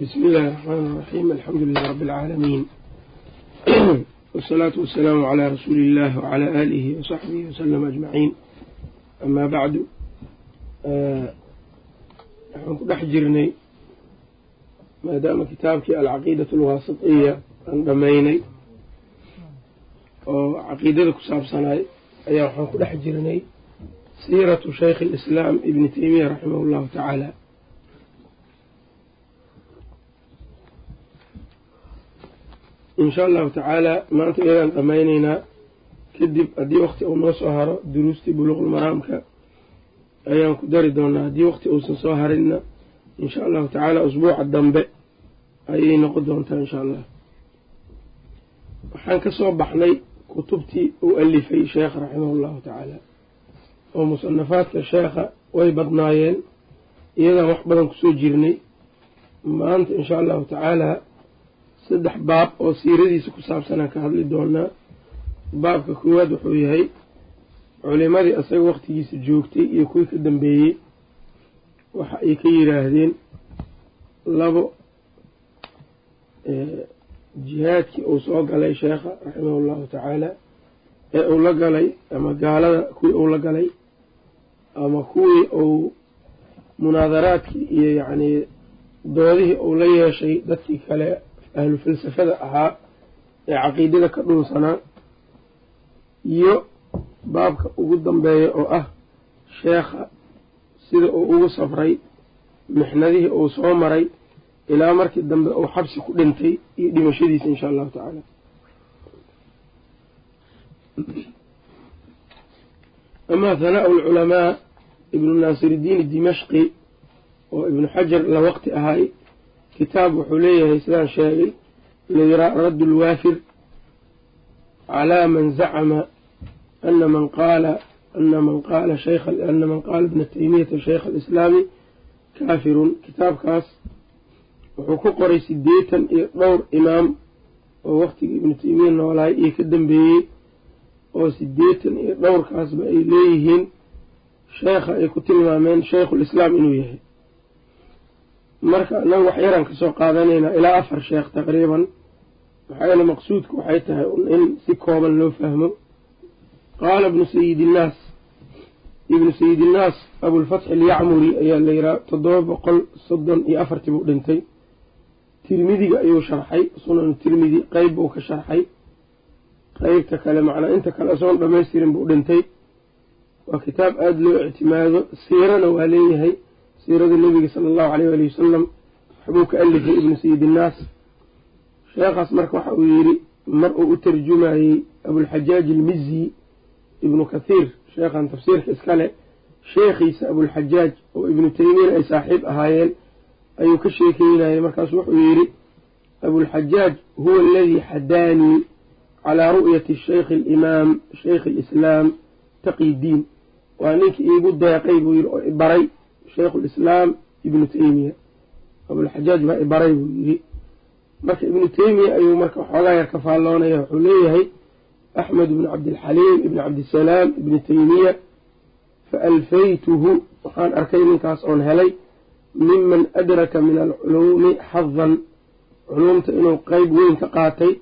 بسم الله الرحمن الرحيم الحمد لله رب العالمين. والصلاة والسلام على رسول الله وعلى آله وصحبه وسلم أجمعين. أما بعد waxaan ku dhex jirnay maadaama kitaabkii alcaqiidat alwaasitiya aan dhammaynay oo caqiidada ku saabsanaay ayaa waxaan ku dhex jirnay siiratu shaykhi alislaam ibni teymiya raximah allahu tacaala insha allahu tacaala maanta iyadaan dhammaynaynaa kadib haddii waqti uu noo soo haro duruustii buluuqulmaraamka ayaan ku dari doonaa. Haddii waqti uusan soo harinna insha allahu tacaala usbuuca dambe ayay noqon doontaa insha allah waxaan ka soo baxnay kutubtii uu alifay sheekha raximah llahu tacaala oo musanafaadka sheekha way badnaayeen iyadaan wax badan ku soo jirnay. Maanta insha allahu tacaala saddex baab oo siiradiisa ku saabsanaan ka hadli doonaa. Baabka koowaad wuxuu yahay culimadii asaga waqtigiisa joogtay iyo kuwii ka dambeeyey waxa ay ka yiraahdeen labo jihaadkii uu soo galay sheekha raximahu llahu tacaala ee uu la galay ama gaalada kuwii uu la galay ama kuwii uu munaadaraadkii iyo yacnii doodihii uu la yeeshay dadkii kale ahlu falsafada ahaa ee caqiidada ka dhunsanaa iyo baabka ugu dambeeya oo ah sheekha sida uu ugu safray mixnadihii uu soo maray ilaa markii dambe uu xabsi ku dhintay iyo dhimashadiisa insha allahu tacaala. Amaa hanaau alculamaa ibnu naasiridiin dimashqi oo ibnu xajar la waqti ahay kitaab wuxuu leeyahay sidaan sheegay layraa radd lwaafir calaa man zacama ana man qaala ana man qaala ana man qaala ibna taymiyata shaykha alislaami kaafirun. Kitaabkaas wuxuu ku qoray sideetan iyo dhowr imaam oo waqtigii ibnu teymiya noolahay iyo ka dambeeyey oo sideetan iyo dhowrkaasba ay leeyihiin sheekha ay ku tilmaameen shaykhulislaam inuu yahay marka anaga wax yaraan ka soo qaadanaynaa ilaa afar sheekh taqriiban yeele maqsuudku waxay tahay in si kooban loo fahmo. Qaala ibnu sayid innaas ibnu sayid innaas abulfatxi alyacmuri ayaa la yihaha toddoba boqol soddon iyo afartii buu dhintay. Tirmidiga ayuu sharxay sunanu tirmidi qeyb buu ka sharxay. Qeybta kale macnaa inta kale isagoon dhamaystirin buu dhintay. Waa kitaab aada loo ictimaado siirana waa leeyahay siirada nebiga sala allahu aleyh ali wasalam waxbuu ka alifay ibnu sayid innaas sheekhaas marka waxa uu yidhi mar uu u tarjumayey abulxajaaj almizi ibnu kathiir sheekhan tafsiirka iskale sheekhiisa abulxajaaj oo ibnu teymiyana ay saaxiib ahaayeen ayuu ka sheekeynayay markaasu wuxuu yidhi abulxajaaj huwa aladii xadaanii calaa ru'yati shaykhi alimaam shaykhi alislaam taqi diin. Waa ninkii iigu deeqay buu yidhi oo ibaray shaykhulislaam ibnu teymiya abulxajaaj baa ibaray buu yidhi. Marka ibnu teymiya ayuu marka waxoogaa yar ka faalloonaya wuxuu leeyahay axmed ibnu cabdilxaliim ibni cabdisalaam ibni teymiya fa alfaytuhu waxaan arkay ninkaas oon helay miman adraka min alculuumi xadan culuumta inuu qeyb weyn ka qaatay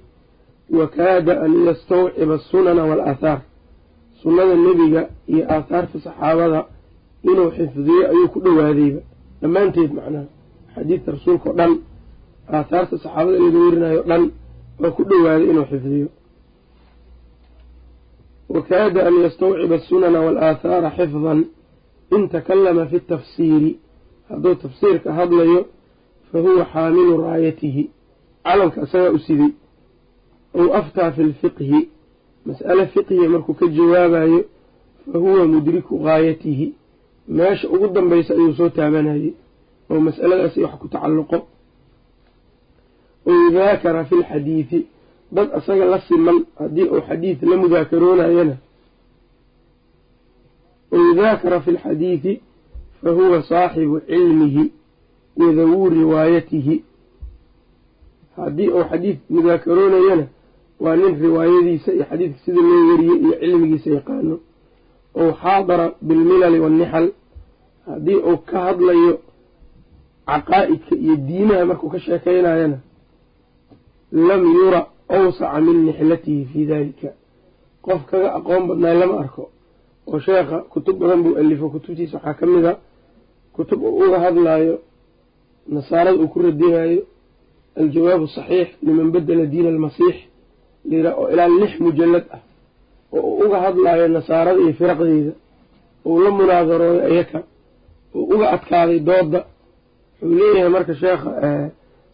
wa kaada an yastawciba asunana waalaathaar sunnada nebiga iyo aathaarta saxaabada inuu xifdiyo ayuu ku dhowaadayba dhammaanteed macnaha xadiidka rasuulka o dhan aathaarta saxaabada laga werinayo dhan waa ku dhowaaday inuu xifdiyo. Wa kaada an yastawciba asunana waalaathaara xifdan in takallama fi tafsiiri. Hadduu tafsiirka hadlayo fa huwa xaamilu raayatihi. Calanka isagaa u siday ou aftaa fi lfiqhi. Mas'ale fiqhiga markuu ka jawaabayo fa huwa mudriku gaayatihi meesha ugu dambaysa ayuu soo taabanayay oo mas'aladaasi wax ku tacalluqo. Ou daakara fi lxadiidi dad asaga la siman haddii uu xadiid la mudaakaroonayana ou daakara fi lxadiidi fa huwa saaxibu cilmihi wa dawuu riwaayatihi. Haddii uu xadiid mudaakaroonayana waa nin riwaayadiisa iyo xadiidka sida loo wariyey iyo cilmigiisa yaqaano ou xaadara bilmilali waannixal haddii uu ka hadlayo caqaa'idka iyo diinaha markuu ka sheekaynayana lam yura awsaca min nixlatihi fii dalika qof kaga aqoon badnaay lama arko oo sheekha kutub badan buu alifo kutubtiisa waxaa ka mid a kutub uu uga hadlaayo nasaarada uu ku radinayo aljawaabu saxiix liman bedela diina almasiix layidhaha oo ilaa lix mujalad ah oo uu uga hadlaayo nasaarada iyo firaqdeeda uu la munaadarooyo ayaka. Uu uga adkaaday dooda. Wuxuu leeyahay marka sheekha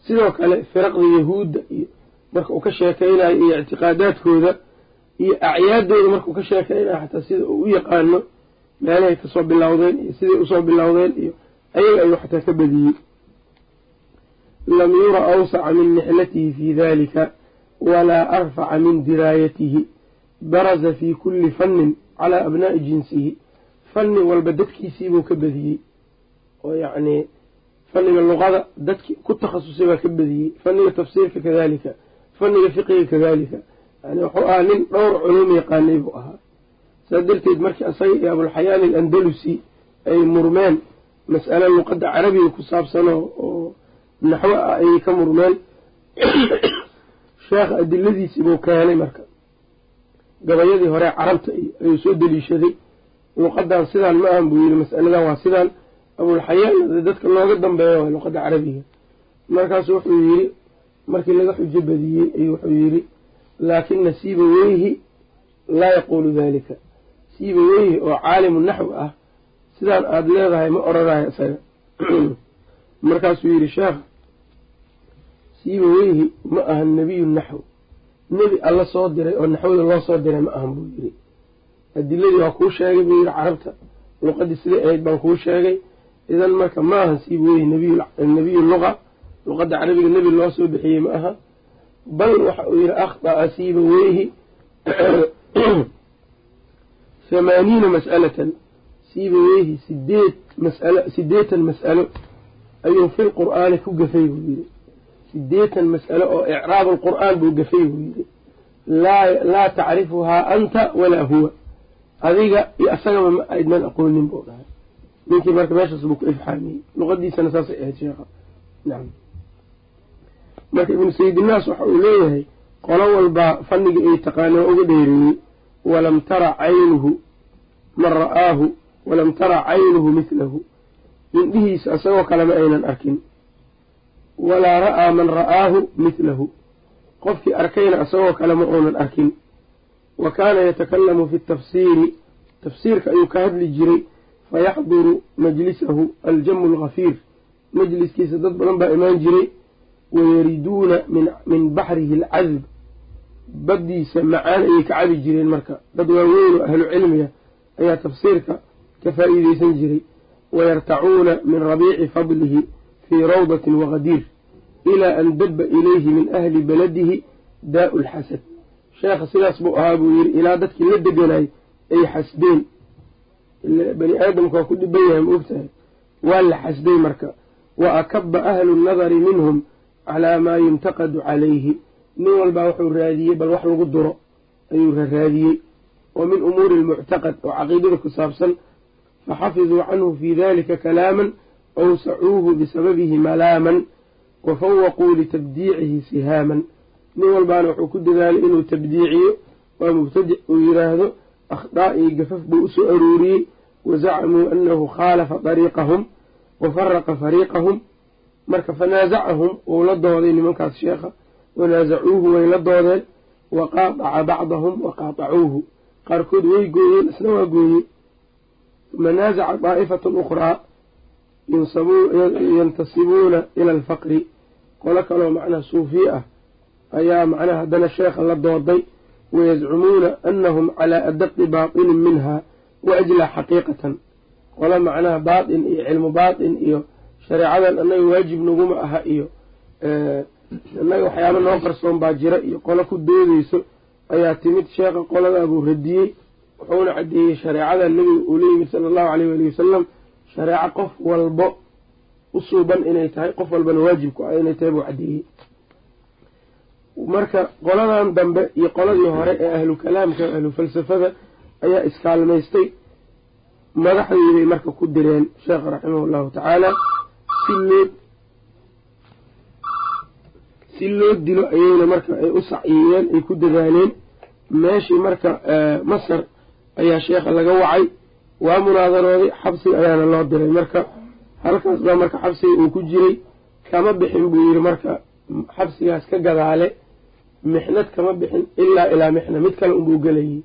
sidoo kale firaqda yahuudda iyo marka uu ka sheekeynayo iyo ictiqaadaadkooda iyo acyaadooda markuu ka sheekeynayo xataa sida uu u yaqaano meelahay ka soo bilowdeen iyo siday u soo bilowdeen iyo ayaga ayuu xataa ka badiyey. Lam yura awsaca min nixlatihi fi dalika walaa arfaca min diraayatihi baraza fii kulli fannin calaa abnaa'i jinsihi. Fanni walba dadkiisiibuu ka badiyey. Oo yacnii fanniga luqada dadki ku takhasusay baa ka badiyey. Fanniga tafsiirka kadalika fanniga fiqiga kadalika yani wuxuu ahaa nin dhowr culum yaqaanay buu ahaa. Saas darteed markii asaga iyo abulxayaan alandalusi ay murmeen mas'ale luqadda carabiga ku saabsanoo oo naxwo ah ayay ka murmeen sheekha adiladiisii buu keenay marka gabayadii hore carabta ayuu soo deliishaday. Luqadan sidaan ma ahan buu yidhi mas'aladan waa sidaan. Abulxayaan dadka looga dambeeyo waa luqadda carabiga. Markaasu wuxuu yidhi markii laga xujo badiyey ayuu wuxuu yidhi laakina siibaweyhi laa yaquulu dalika siibaweyhi oo caalimu naxwi ah sidaan aada leedahay ma oranayo isaga markaasuu yidhi sheekh siibaweyhi ma ahan nebiyu naxw nebi alla soo diray oo naxwada loo soo diray ma ahan buu yidhi. Adiladii waa kuu sheegay buu yidhi carabta. Luqadii siday ahayd baan kuu sheegay. Idan marka ma ahan siibaweyhi nebiyu luqa. Luqadda carabiga nebi loo soo bixiyey ma aha bal waxa uu yidhi akhطa'a siibaweyhi hamaaniina mas'alatan. Siibaweyhi sideed masalo sideetan mas'alo ayuu fi lqur'aani ku gafay buu yidhi sideetan mas'alo oo icraab alqur'aan buu gafay buu yidhi laa tacrifuhaa anta walaa huwa. Adiga iyo asagaba ma aydnan aqoonin buu dhahay. Ninkii marka meeshaas buu ku ifxaamiyey. Luqadiisana saasay ahayd sheekha. Nacam marka ibnu sayidinaas waxa uu leeyahay qolo walbaa fanniga ay taqaana waa uga dheereeyey walam tara caynuhu man ra'aahu walam tara caynuhu mithlahu. Indhihiisa isagoo kale ma aynan arkin walaa ra'aa man ra'aahu mithlahu qofkii arkayna isagoo kale ma uunan arkin. Wa kaana yatakalamu fi tafsiiri tafsiirka ayuu ka hadli jiray fayaxduru majlisahu aljamu alghafiir. Majliskiisa dad badan baa imaan jiray wayariduuna min baxrihi alcadb. Baddiisa macaan ayay ka cabi jireen marka. Dad waaweyn oo ahlu cilmiga ayaa tafsiirka ka faa'iideysan jiray. Wayartacuuna min rabiici fadlihi fii rawdatin waqadiir ilaa an dabba ilayhi min ahli baladihi daa'u lxasad sheekha sidaas buu ahaa buu yidhi ilaa dadkii la deganay ay xasdeen bani aadamka waa ku dhiban yahay ma ogtahay waa la xasday marka wa akaba ahlu nnadari minhum calaa maa yuntaqadu calayhi nin walbaa wuxuu raadiyey bal wax lagu duro ayuu raraadiyey wa min umuuri almuctaqad oo caqiidada ku saabsan faxafiduu canhu fii dalika kalaaman awsacuuhu bisababihi malaaman wa fawaquu litabdiicihi sihaaman nin walbaana wuxuu ku dadaalay inuu tabdiiciyo waa mubtadic uu yidhaahdo akhdaa iyo gafaf buu u soo arooriyey wazacamuu anahu khaalafa dariiqahum wa faraqa fariiqahum marka fanaazacahum wuu la dooday nimankaas sheekha wanaasacuuhu way la doodeen wa qaadaca bacdahum wa qaadacuuhu qaarkood way gooyeen isna waa gooyey uma naasaca daa'ifatun ukhraa yantasibuuna ila alfaqri qolo kaloo macnaha suufiye ah ayaa macnaha haddana sheekha la dooday wayazcumuuna anahum calaa adaqi baatinin minha wa ajlaa xaqiiqatan qolo macnaha baatin iyo cilmu baatin iyo shareecadan annaga waajib naguma aha iyo innaga waxyaaba noo qarsoon baa jira iyo qolo ku doodeyso ayaa timid sheekha qoladaa buu radiyey wuxuuna caddeeyey shareecada nebiga uu la yimid sala allahu caleyh waali wasalam shareeco qof walbo u suuban inay tahay qof walbana waajibku ah inay tahay buu caddeeyey marka qoladan dambe iyo qoladii hore ee ahlu kalaamka ahlu falsafada ayaa iskaalmaystay madaxdiibay marka ku direen sheekha raximah allahu tacaala si loo si loo dilo ayayna marka ay u saciyiyeen ay ku dadaaleen. Meeshii marka masar ayaa sheekha laga wacay waa munaadarooday xabsiga ayaana loo diray. Marka halkaas baa marka xabsiga uu ku jiray kama bixin buu yidhi marka xabsigaas ka gadaale mixnad kama bixin ilaa ilaa mixna. Mid kale unbuu gelayay.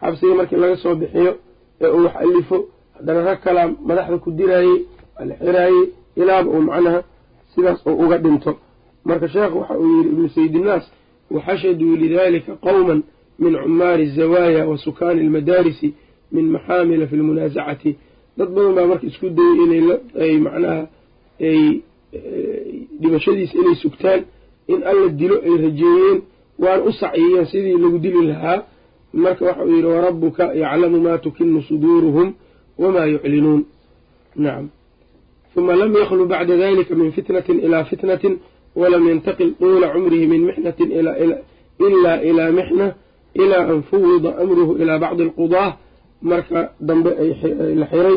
Xabsiga markii laga soo bixiyo ee uu wax alifo haddana rag kalaa madaxda ku diraayey waa la xiraayey ilaaba uu macnaha sidaas uu uga dhinto. Marka sheekh waxa uu yidhi ibnu sayidinnaas waxashaduu lidalika qowman min cumaari azawaaya wa sukaani almadaarisi min maxaamila fi lmunaasacati. Dad badan baa marka isku dayay inay macnaha ay dhimashadiisa inay sugtaan in alla dilo ay rajeeyeen waana u saciyeen sidii lagu dili lahaa. Marka waxa uu yidhi warabuka yaclamu ma tukinu suduuruhum wamaa yuclinuun. Nacam huma lam yaklu bacda dalika min fitnatin ilaa fitnatin walam yantaqil duula cumrihi min mixnatin ilaa ilaa mixna ilaa an fuwida amruhu ilaa bacdi alqudaah marka dambe la xiray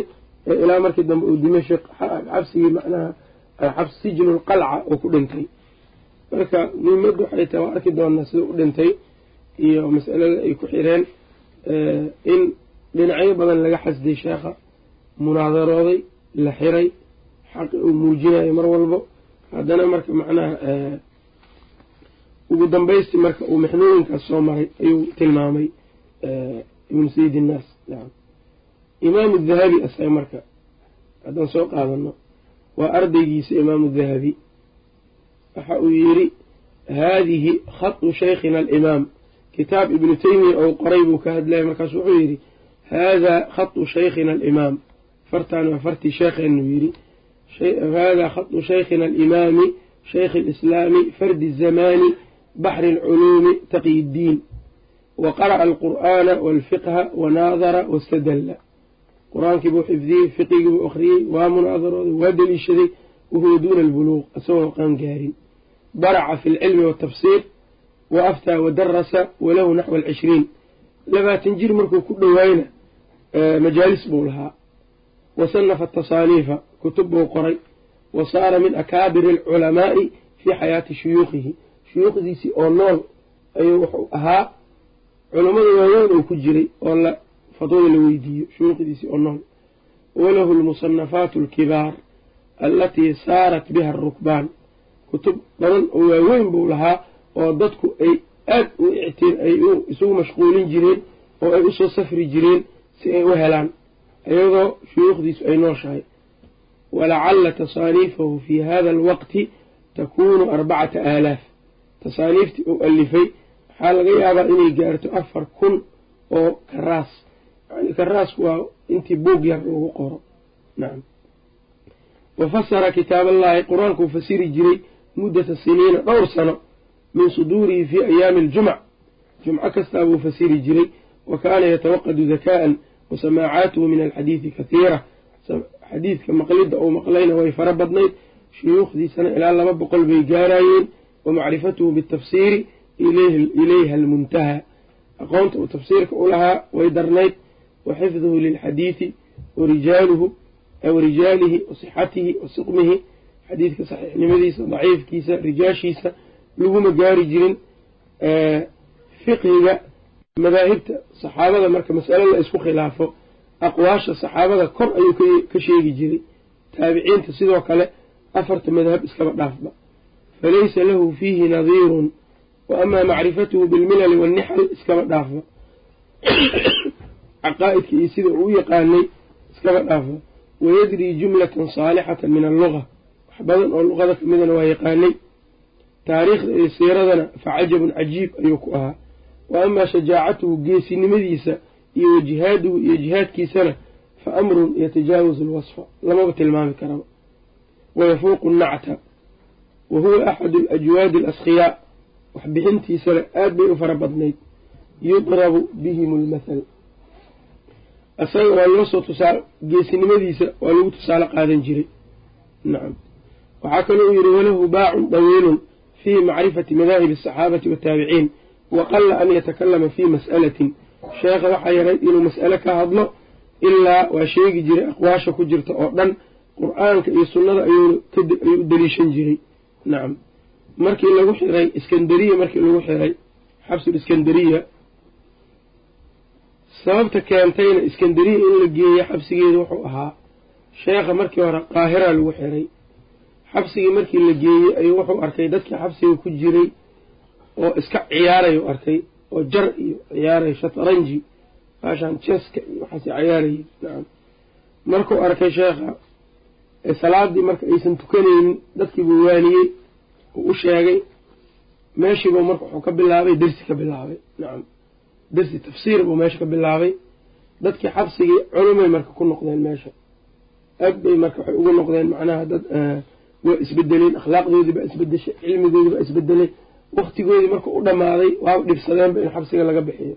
ilaa markii dambe uu dimashq xabsigii macnaha xabs sijnu lqalca oo ku dhintay. Marka muhimadda waxay tahay waa arki doonaa sida u dhintay iyo masalada ay ku xireen in dhinacyo badan laga xasday sheekha munaadarooday la xiray xaqi uu muujinayo mar walbo. Haddana marka macnaha ugu dambaysti marka uu mixnooyinkaas soo maray ayuu tilmaamay ibnu sayid innaas imaamu dahabi asaga marka haddaan soo qaadano waa ardaygiisa imaamu dahabi waxa uu yidhi haadihi khatu shaykhina alimaam. Kitaab ibnu teymiya ou qoray buu ka hadlaya markaasu wuxuu yidhi haadaa khatu shaykhina alimaam. Fartaan waa fartii sheekheenuu yidhi haadaa khatu shaykhina alimaami shaykhi alislaami fardi zamaani baxri alculuumi taqiy ddiin wa qara'a alqur'aana waalfiqha wanaadara wastadalla qur'aankii buu xifdiyey fiqigii buu akhriyey waa munaadarooday waa deliishaday wahuwa duuna albuluuq isagoo qaan gaarin baraca fi lcilmi waatafsiir wa aftaa wadarasa walahu naxwa alcishriin labaatan jir markuu ku dhowaayna majaalis buu lahaa wa sanafa tasaaniifa kutub buu qoray wa saara min akaabiri alculamaa'i fii xayaati shuyuukhihi shuyuukhdiisii oo nool ayuu wuxuu ahaa culammada waaweyn uu ku jiray oo la fatwada la weydiiyo shuyuukhdiisii oo nool walahu almusanafaatu alkibaar allatii saarat biha arukbaan kutub badan oo waaweyn buu lahaa oo dadku ay aad u ay isugu mashquulin jireen oo ay u soo safri jireen si ay u helaan iyadoo shuyuukhdiisu ay nooshahay. Walacalla tasaaniifahu fii hada alwaqti takuunu arbacata aalaaf. Tasaaniiftii uu alifay waxaa laga yaabaa inay gaarto afar kun oo karaas. Yani karaasku waa intii buug yar lagu qoro. Nacam wa fasara kitaab allahi qur'aankuu fasiri jiray muddata siniina dhowr sano min suduurihi fii ayaami aljumc jumco kastaa buu fasiri jiray wa kaana yatawaqadu dakaa'an wa samaacaatuhu min alxadiidi kathiira xadiidka maqlidda uu maqlayna way fara badnayd shuyuukhdiisana ilaa laba boqol bay gaarayeen wa macrifatuhu bitafsiiri ilayha almuntahaa aqoonta uu tafsiirka u lahaa way darnayd wa xifduhu lilxadiidi wa rijaaluhu wa rijaalihi wa sixatihi wa suqmihi xadiidka saxiixnimadiisa daciifkiisa rijaashiisa laguma gaari jirin fiqhiga madaahibta saxaabada marka masalo la isku khilaafo aqwaasha saxaabada kor ayuu ka sheegi jiray taabiciinta sidoo kale afarta madhab iskaba dhaafba falaysa lahu fiihi nadiirun wa amaa macrifatuhu bilmilali wannixal iskaba dhaafba caqaa'idka iyo sida uu u yaqaanay iskaba dhaafba wayadrii jumlatan saalixatan min alluga wax badan oo luqada kamidana waa yaqaanay taariikhda iyo siiradana fa cajabun cajiib ayuu ku ahaa wa amaa shajaacatuhu geesinimadiisa iyo wa jihaaduhu iyo jihaadkiisana fa amrun yatajaawazu alwasfa lamaba tilmaami karaba wayafuuqu nnacta wa huwa axadu alajwaadi alaskhiyaa wax bixintiisana aad bay u fara badnayd yudrabu bihim almathal. Isaga waa loo soo geesinimadiisa waa lagu tusaale qaadan jiray. Nacam waxaa kaloo uu yidhi walahu baacun dawiilun fii macrifati madaahib asaxaabati waataabiciin waqalla an yatakalama fii mas'alatin. Sheekha waxaa yaray inuu mas'ale ka hadlo ilaa waa sheegi jiray aqwaasha ku jirta oo dhan qur'aanka iyo sunnada ayuu u daliishan jiray. Nacam markii lagu xiray iskandariya markii lagu xiray xabsul iskandariya sababta keentayna iskandariya in la geeyo xabsigeeda wuxuu ahaa sheekha markii hore qaahira lagu xiray. Xabsigii markii la geeyey ayuu wuxuu arkay dadkii xabsiga ku jiray oo iska ciyaarayu arkay oo jar iyo ciyaaraya shataranji baashaan jeska iyo waxaas ciyaarayay. Nacam markuu arkay sheekha salaadii marka aysan tukanaynin dadkiibuu waaniyey uu u sheegay meeshiibuu marka wuxuu ka bilaabay dersi ka bilaabay. Nacam dersi tafsiir buu meesha ka bilaabay. Dadkii xabsigii culumay marka ku noqdeen meesha. Aad bay marka waxay ugu noqdeen macnaha dad waa isbedeleen akhlaaqdoodii baa isbedeshay cilmigoodii baa isbedelay waktigoodii marka u dhammaaday waaba dhibsadeenba in xabsiga laga bixiyo.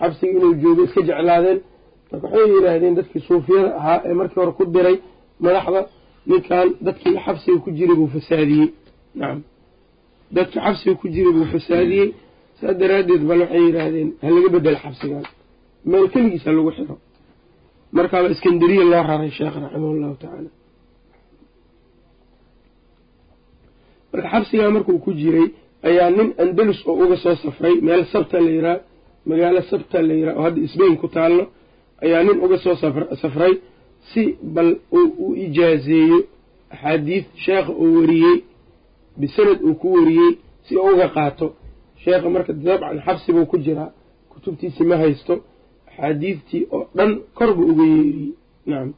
Xabsiga inuu joogo iska jeclaadeen. Marka waxay yidhaahdeen dadkii suufiyada ahaa ee markii hore ku diray madaxda ninkan dadkii xabsiga ku jiray buu fasaadiyey. Nacam dadkii xabsiga ku jiray buu fasaadiyey saas daraaddeed bal waxay yidhaahdeen ha laga bedelo xabsigan meel keligiis ha lagu xiro. Markaaba iskandariya loo raray sheekh raximah llahu tacaala. Marka xabsigaa markuu ku jiray ayaa nin andalus oo uga soo safray meel sabta la yiraa magaalo sabta la yiraa oo hadda isbayn ku taallo ayaa nin uga soo safray si bal u ijaazeeyo axaadiid sheekha uu wariyey bisanad uu ku wariyey si uu uga qaato. Sheekha marka dabcan xabsibuu ku jiraa kutubtiisi ma haysto axaadiidtii oo dhan kor buu uga yeeriyey. Nacam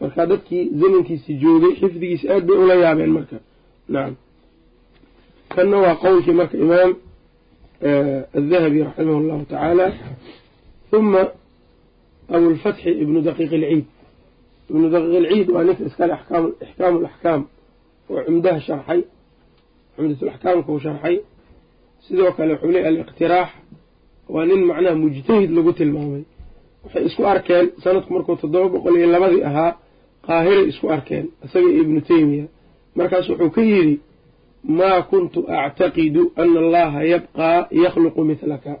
marka dadkii zamankiisi joogay xifdigiisi aad bay ula yaabeen marka. Nacam kanna waa qowlkii marka imaam الذهبي رحمه llahu تعالى uma abulfatxi ibnu ابن دقيق ibnu ابن دقيق waa ninka iskale أحكام الأحكام oo cumdaha شharxay cumdataxkaamka uu sharxay sidoo kale wuxuu leeyay aliqtiraax waa nin macnaha mujtahid lagu tilmaamay. Waxay isku arkeen sanadku markuu toddoba boqol iyo labadii ahaa qaahiray isku arkeen isaga iyo ibnu teymiya markaas wuxuu ka yidhi maa kuntu actaqidu ana allaha yabqaa yakhluqu midlaka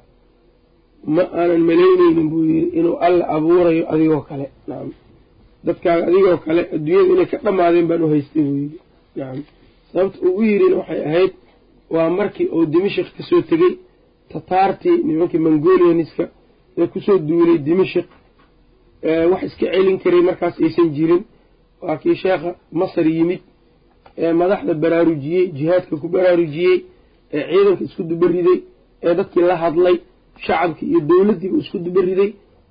ma aanan malaynaynin buu yidhi inuu alla abuurayo adigoo kale. Nacam dadkaaga adigoo kale adduunyada inay ka dhammaadeen baan u haystay buu yidhi. Nacam sababta uu u yidhina waxay ahayd waa markii uu dimashik ka soo tegey tataartii nimankii mongolianiska ee ku soo duulay dimashik wax iska celin karay markaas aysan jirin. Waa kii sheekha masar yimid ee madaxda baraarujiyey jihaadka ku baraarujiyey ee ciidanka isku dubariday ee dadkii la hadlay shacabkii iyo dowladdiiba isku dubariday.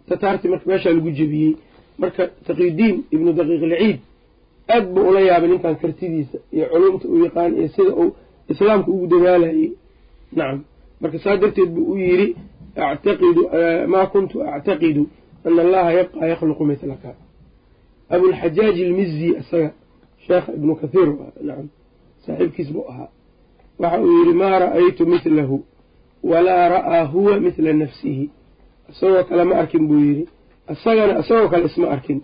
Tataartii marka meeshaa lagu jebiyey. Marka taqiyudiin ibnu daqiiq ilciid aad buu ula yaabay ninkan kartidiisa iyo culumta uu yaqaan iyo sida uu islaamka ugu dadaalayay nacam marka saa darteed buu u yidhi actaqidu maa kuntu actaqidu ana allaha yabqaa yakhluqu midlaka abulxajaaji ilmizi isaga sheekha ibnu kathiir nacam saaxiibkiis buu ahaa. Waxa uu yidhi maa ra'aytu midlahu walaa ra'aa huwa midla nafsihi. Isagoo kale ma arkin buu yidhi. Isagana isagoo kale isma arkin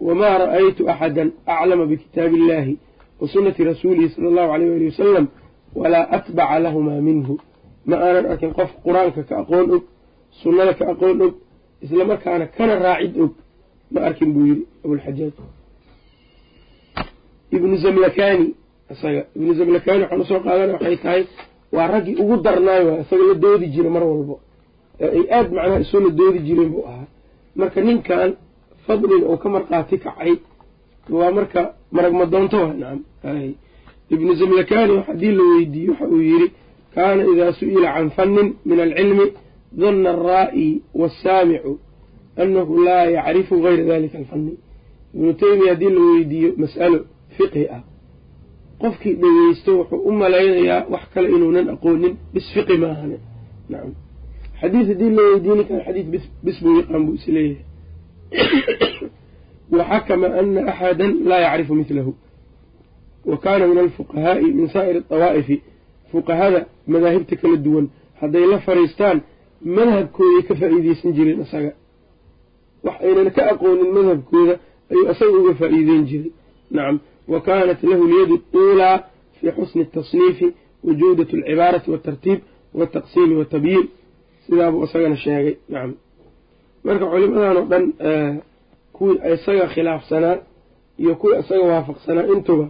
wamaa ra'aytu axada aclama bikitaabi illahi wa sunnati rasuulihi sala allahu alayh wali wasalam walaa atbaca lahumaa minhu ma aanan arkin qof qur'aanka ka aqoon og sunnada ka aqoon og isla markaana kana raacid og ma arkin buu yidhi abulxajaaj ibnu zamlakani isaga ibnu zamlakani waxaan u soo qaadana waxay tahay waa raggii ugu darnaay waay isaga la doodi jira mar walbo ay aad macnaha isoo la doodi jireen buu ahaa marka ninkan fadliga oo ka marqaati kacay. Waa marka maragma doonto waa nacam ibnu zamlakani haddii la weydiiye waxa uu yidhi kaana idaa su'ila can fannin min alcilmi dana alraa'i wasaamicu anahu laa yacrifu gayra dalika alfanni. Ibnu teymiya haddii la weydiiyo mas'alo fiqhi ah qofkii dhegeysto wuxuu u malaynayaa wax kale inuunan aqoonin bis fiqi maahane. Nacam xadiid haddii la weydiini kara xadiid bis buu yaqaan buu is leeyahay waxakama ana axada laa yacrifu midlahu wa kaana min alfuqahaa'i min saa'iri adawaa'ifi fuqahada madaahibta kala duwan hadday la fariistaan madhabkooday ka faa'iideysan jireen isaga wax aynan ka aqoonin madhabkooda ayuu isaga uga faa'iideyn jiray nacam wa kaanat lahu lyadu tuulaa fii xusni atasniifi wa jawdati alcibaarati waatartiib waltaqsiimi watabyiin sidaabuu isagana sheegay nacam marka culimadan oo dhan kuwii isaga khilaafsanaa iyo kuwii isaga waafaqsanaa intuba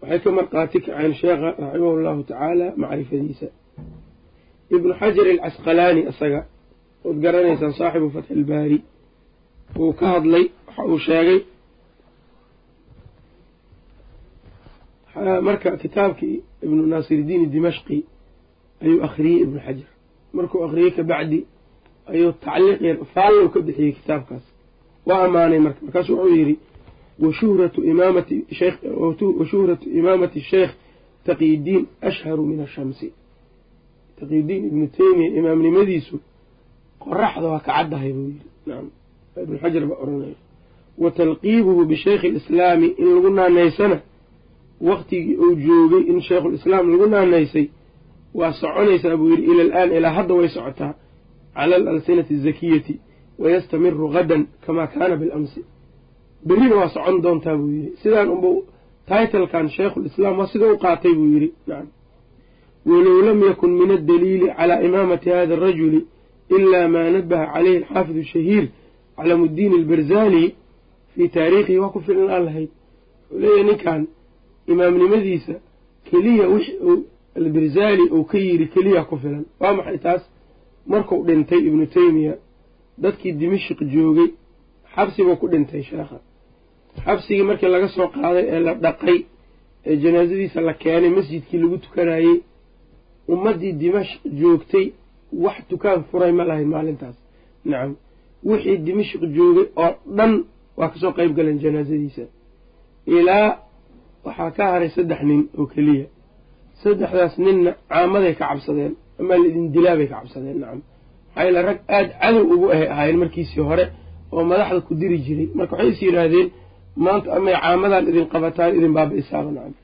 waxay ka marqaati kaceen sheekha raximahu llahu tacaala macrifadiisa. Ibnu xajar alcasqalaani isaga ood garanaysaan saaxibu fatxi ilbaari wuu ka hadlay waxa uu sheegay marka kitaabkii ibnu naasiridiin dimashqi ayuu akhriyey ibnu xajar. Markuu akhriyey kabacdi ayuu tacliiq yar faallow ka bixiyey kitaabkaas. Waa ammaanay marka markaasu wuxuu yidhi washuhratu imaamati washuhratu imaamati sheekh taqiydiin ashharu min ashamsi taqiydiin ibnu teymiya imaamnimadiisu qoraxda waa ka caddahay buu yidhi. Nacam ibnu xajar baa oranaya wa talqiibuhu bishaykhi alislaami in lagu naanaysana waktigii uu joogay in shaykhulislaam lagu naanaysay waa soconaysaa buu yidhi ila alaan ilaa hadda way socotaa cala alalsinati azakiyati wayastamiru gadan kamaa kaana bilamsi berrina waa socon doontaa buu yidhi sidaan unba taitalkan shaykhulislaam waa sida u qaatay buu yidhi walow lam yakun min addaliili calaa imaamati hada arajuli ilaa maa nabaha caleyhi alxaafidu shahiir calaamuddiin albarzali fii taariikhihi waa ku filan aan lahayd wuxuu leeyahay ninkan imaamnimadiisa keliya wix uu albarzali uu ka yidhi keliya ku filan waa maxay taas markuu dhintay ibnu teymiya dadkii dimashik joogay xabsibuu ku dhintay sheekha. Xabsigii markii laga soo qaaday ee la dhaqay ee janaasadiisa la keenay masjidkii lagu tukanayey ummaddii dimashq joogtay wax tukaan furay ma lahayn maalintaas. Nacam wixii dimashq joogay oo dhan waa ka soo qeyb galeen janaasadiisa ilaa waxaa ka haray saddex nin oo keliya. Saddexdaas ninna caamaday ka cabsadeen amaa laidin dilaabay ka cabsadeen nacam. Maxaa rag aada cadow ugu ahaayeen markiisii hore oo madaxda ku diri jiray. Marka waxay is yidhaahdeen maanta amay caamadan idin qabataan idin baaba-isaaba nacam.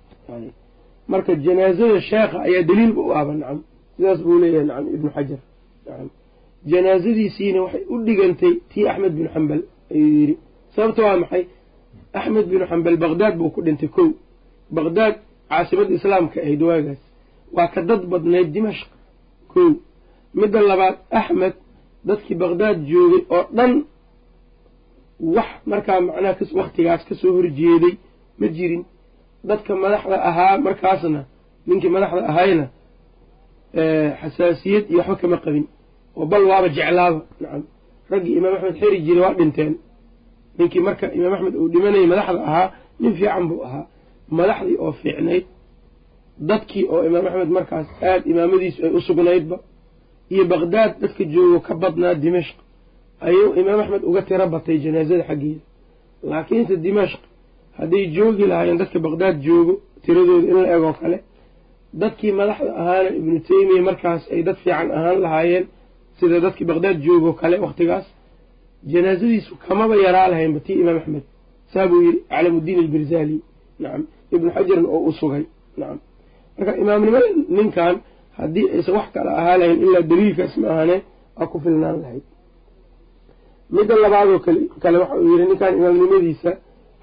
Marka janaazada sheekha ayaa daliilba u aba nacam. Sidaas buu leeyahay nacam ibnu xajar. Nacam. Janaazadiisiina waxay u dhigantay tii axmed binu xambal ayuu yidhi. Sababta waa maxay? Axmed binu xambal baqdaad buu ku dhintay kow. Baqdaad caasimadda islaamka ahayd waagaas. Waa ka dad badnayd dimashq kow. Midda labaad axmed dadkii baqdaad joogay oo dhan wax markaa macnaha waktigaas ka soo horjeeday ma jirin. Dadka madaxda ahaa markaasna ninkii madaxda ahayna xasaasiyad iyo waxba kama qabin. Oo bal waaba jeclaaba. Nacam. Raggii imaam axmed xeri jiray waa dhinteen. Ninkii marka imaam axmed uu dhimanayay madaxda ahaa nin fiican buu ahaa. Madaxdii oo fiicnayd dadkii oo imaam axmed markaas aada imaamadiisu ay u sugnaydba iyo baqdaad dadka joogo ka badnaa dimashq ayuu imaam axmed uga tiro batay janaazada xaggeeda laakiinse dimashq hadday joogi lahaayeen dadka baqdaad joogo tiradooda in la egoo kale dadkii madaxda ahaana ibnu teymiya markaas ay dad fiican ahaan lahaayeen sida dadkii baqdaad joogoo kale wakhtigaas janaazadiisu kamaba yaraa lahaynba tii imaam axmed. Saa buu yidhi calaamuddiin albirzali nacam ibnu xajarna oo u sugay nacam marka imaamnimada ninkan haddii aysan wax kale ahaa lahayn ilaa daliilkaas ma ahane waa ku filnaan lahayd. Midda labaadoo kale waxa uu yidhi ninkan imaamnimadiisa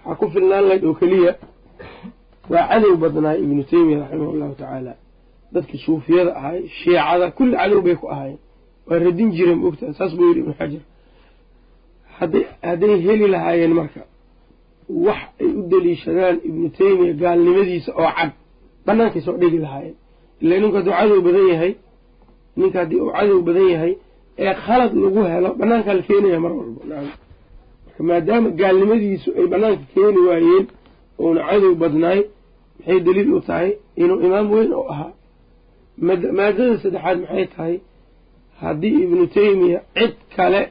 waxaa ku filnaan lahayd oo keliya waa cadow badnaay ibnu teymiya raximah llahu tacaala. Dadkii suufiyada ahay shiicada kulli cadow bay ku ahaayeen. Waa radin jireen maogtaha saas buu yidhi ibnu xajar. Hadday heli lahaayeen marka wax ay u daliishadaan ibnu teymiya gaalnimadiisa oo cad bannaankay soo dhigi lahaayeen ila ninku hadduu cadow badan yahay ninka haddii uu cadow badan yahay ee khalad lagu helo bannaankaa la keenaya mar walba. Nacam marka maadaama gaalnimadiisu ay bannaanka keeni waayeen uuna cadow badnaay maxay daliil u tahay inuu imaam weyn oo ahaa? Maadada saddexaad maxay tahay? Haddii ibnu teymiya cid kale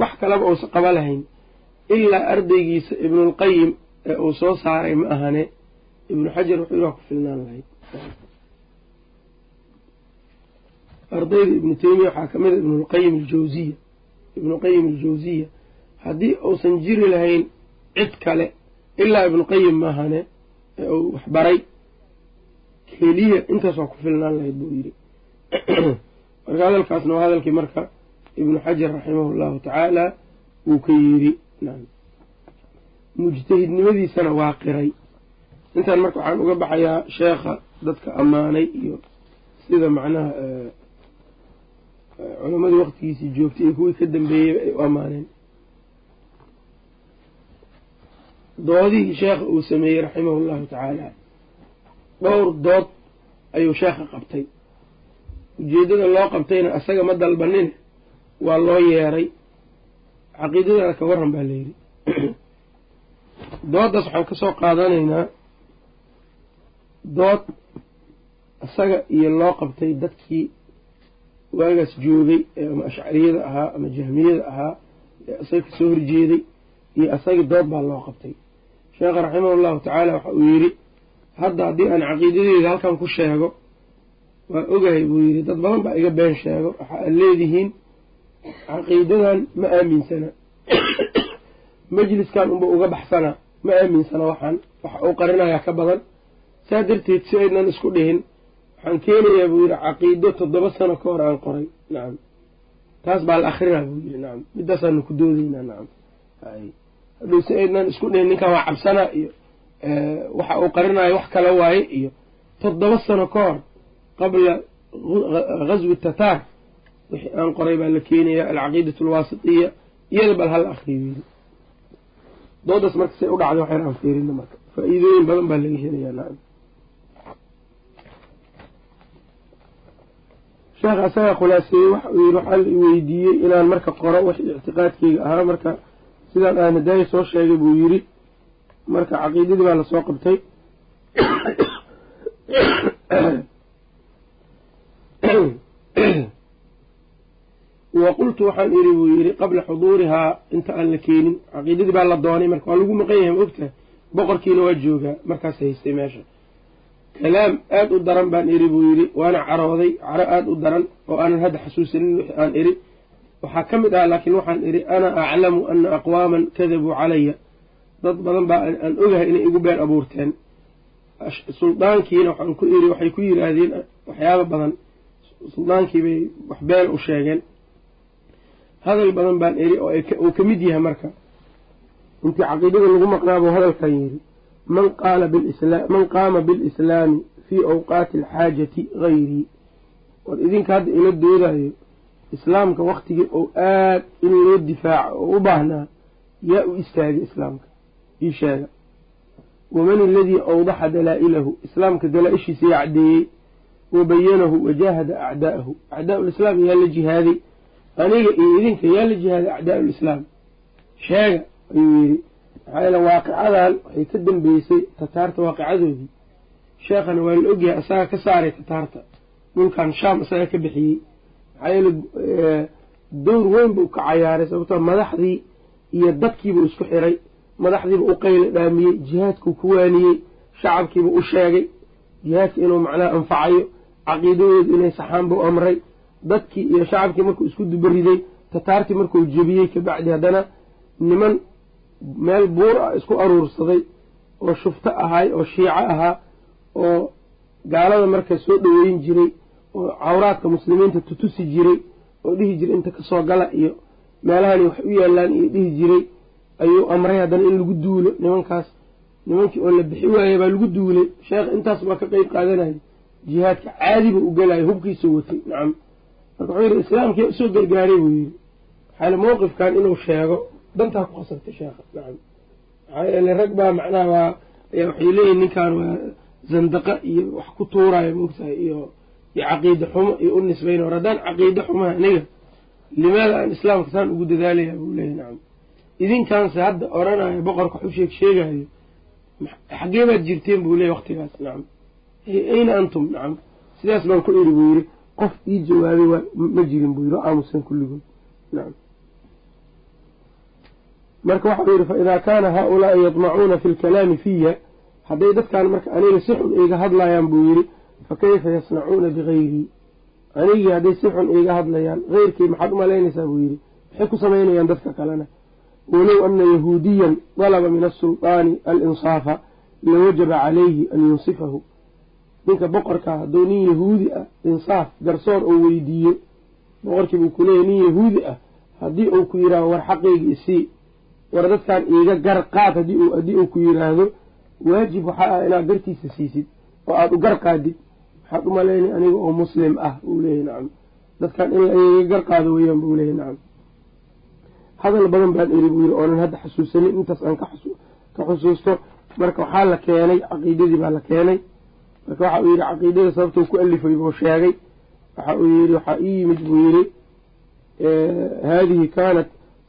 wax kaleba uusa qaba lahayn ilaa ardaygiisa ibnulqayim ee uu soo saaray ma ahane ibnu xajar wuxuu ku filnaan lahayd ardayda ibnu teymiya waxaa ka mid a ibnulqayim aljawziya ibnuqayim aljawziya haddii uusan jiri lahayn cid kale ilaa ibnuqayim maahane ee uu waxbaray keliya intaas waa ku filnaan lahayd buu yidhi. Marka hadalkaasna waa hadalkii marka ibnu xajar raximahu llahu tacaala uu ka yidhi mujtahidnimadiisana waa qiray intaan marka waxaan uga baxayaa sheekha dadka ammaanay iyo sida macnaha culammadii waqtigiisii joogtay iyo kuwii ka dambeeyeyba ay u ammaaneen. Doodihii sheekha uu sameeyey raximahu llahu tacaala dhowr dood ayuu sheekha qabtay. Ujeeddada loo qabtayna asaga ma dalbanin waa loo yeeray. Caqiidadana ka warran baa layidhi dooddaas waxaan ka soo qaadanaynaa dood isaga iyo loo qabtay dadkii waagaas joogay ee ama ashcariyada ahaa ama jahmiyada ahaa ee isaga ka soo horjeeday iyo isagii dood baa loo qabtay. Sheekha raximah llahu tacaala waxa uu yidhi hadda haddii aan caqiidadeeda halkan ku sheego waa ogahay buu yidhi dad badan baa iga been sheego waxa aad leedihiin caqiidadan ma aaminsana. Majliskan unba uga baxsana ma aaminsana waxaan waxa uu qarinayaa ka badan saa darteed si aynan isku dhihin waxaan keenayaa buu yidhi caqiido toddoba sano ka hor aan qoray. Nacam taas baa la akrinaa buu yidhi. Nacam midaasaanu ku doodeynaa nacam hadhow si aynan isku dhihin ninkan waa cabsanaa iyo waxa uu qarinayo wax kale waaye iyo toddoba sano ka hor qabla ghaswi tataar wixii aan qoray baa la keenayaa alcaqiidatu alwaasitiya iyada bal hala akriyo yidhi. Doodaas marka say u dhacday waxyar aan fiirina marka. Faa-iidooyin badan baa laga helayaa nacam sheekh asaga khulaaseeyey waxa uu yidhi waxaa la iweydiiyey inaan marka qoro wax ictiqaadkeyga ahaa marka sidaan aan hadaayi soo sheegay buu yidhi marka caqiidadii baa la soo qabtay. Wa qultu waxaan idhi buu yidhi qabla xuduurihaa inta aan la keenin. Caqiidadii baa la doonay marka waa lagu maqan yahay ma ogtahay boqorkiina waa joogaa markaas haystay meesha kalaam aada u daran baan idhi buu yidhi waana carooday caro aada u daran oo aanan hadda xasuusanin wixii aan idhi waxaa ka mid ah laakiin waxaan idhi ana aclamu ana aqwaaman kadabuu calaya. Dad badan baa aan ogahay inay igu been abuurteen. Suldaankiina waxaan ku idhi waxay ku yidhaahdeen waxyaaba badan. Suldaankii bay wax been u sheegeen. Hadal badan baan idhi oo uu ka mid yahay marka. Intii caqiidada lagu maqnaabuu hadalkan yidhi man qaama bilislaami fii awqaati alxaajati hayrii war idinka hadda ila doodayo islaamka waktigii ou aad in loo difaaco oo u baahnaa yaa u istaagay islaamka ii sheega waman aladii awdaxa dalaa'ilahu islaamka dalaa-ishiisa yaa caddeeyey. Wa bayanahu wajaahada acdaa'ahu. Acdaa'u lislaam yaa la jihaaday. Aniga iyo idinka yaa la jihaaday acdaa'u lislaam. Sheega ayuu yidhi maxaa yeele waaqicadan waxay ka dambeysay tataarta waaqicadoodii sheekhana waa la ogyahay asaga ka saaray tataarta. Dhulkan shaam isaga ka bixiyey. Maxaa yeele dowr weyn buu ka cayaaray sababtoo madaxdii iyo dadkiibuu isku xiray. Madaxdiiba u qayla dhaamiyey jihaadkuu ku waaniyey shacabkiiba u sheegay. Jihaadka inuu macnaha anfacayo caqiidadoodu inay saxaan buu amray. Dadkii iyo shacabkii markuu isku dubariday tataartii markuu jebiyey kabacdi haddana niman meel buur ah isku aruursaday oo shufto ahaay oo shiico ahaa oo gaalada marka soo dhoweyn jiray oo cawraadka muslimiinta tutusi jiray oo dhihi jiray inta ka soo gala iyo meelahani wax u yaalaan iyo dhihi jiray ayuu amray haddana in lagu duulo nimankaas. Nimankii oo la bixi waayey baa lagu duulay sheekh intaas baa ka qeyb qaadanayay. Jihaadka caadiba u gelayo hubkiisuu watay. Nacam marka wuxuu yidhi islaamkii u soo gargaaray buu yidhi. Maxaale mowqifkan inuu sheego dantaa ku khasabtay sheekha nacam maxaa yeele rag baa macnaha waa waxay leeyihiin ninkan waa zandaqa iyo wax ku tuuraayo moogtahay iyo iyo caqiide xumo iyo u nisbayn war haddaan caqiide xumaha aniga. Limaada aan islaamka saan ugu dadaalaya buu leeyahy nacam. Idinkaanse hadda oranayo boqorka wax u sheeg sheegayo xaggee baad jirteen buu leeyahy waktigaas nacam. Ayna antum nacam? Sidaas baan ku iri buu yidhi qof ii jawaabay waa ma jirin buu yidhi o aamusan kulligood nacam marka waxau yidhi fa idaa kaana haa-ulaai yadmacuuna fi lkalaami fiya hadday dadkaan marka aniga si xun iiga hadlayaan buu yidhi fa kayfa yasnacuuna bigayrii anigii hadday si xun iiga hadlayaan heyrkii maxaad u malaynaysaa? buu yidhi. Maxay ku samaynayaan dadka kalena? Walow ana yahuudiyan dalaba min asulطaani alinsaafa lawajaba calayhi an yunsifahu ninka boqorkaa hadduu nin yahuudi ah insaaf garsoor oo weydiiyo boqorkii buu kuleeyahy nin yahuudi ah haddii uu ku yidhahdo war xaqaygi isii war dadkan iiga gar qaad haddii uu ku yidhaahdo waajib waxaa ah inaad gartiisa siisid oo aada u gar qaadid waxaad u malaynay aniga oo muslim ah buu leeyahy nacam. Dadkan in iiga gar qaado weeyaan buu leeyahy nacam. Hadal badan baan iri buu yidhi oonan hadda xasuusanin intaas aan ka xusuusto. Marka waxaa la keenay caqiidadii baa la keenay. Marka waxa uu yidhi caqiidada sababtuu ku alifay buu sheegay. Waxa uu yidhi waxaa ii yimid buu yidhi haadihi kaanat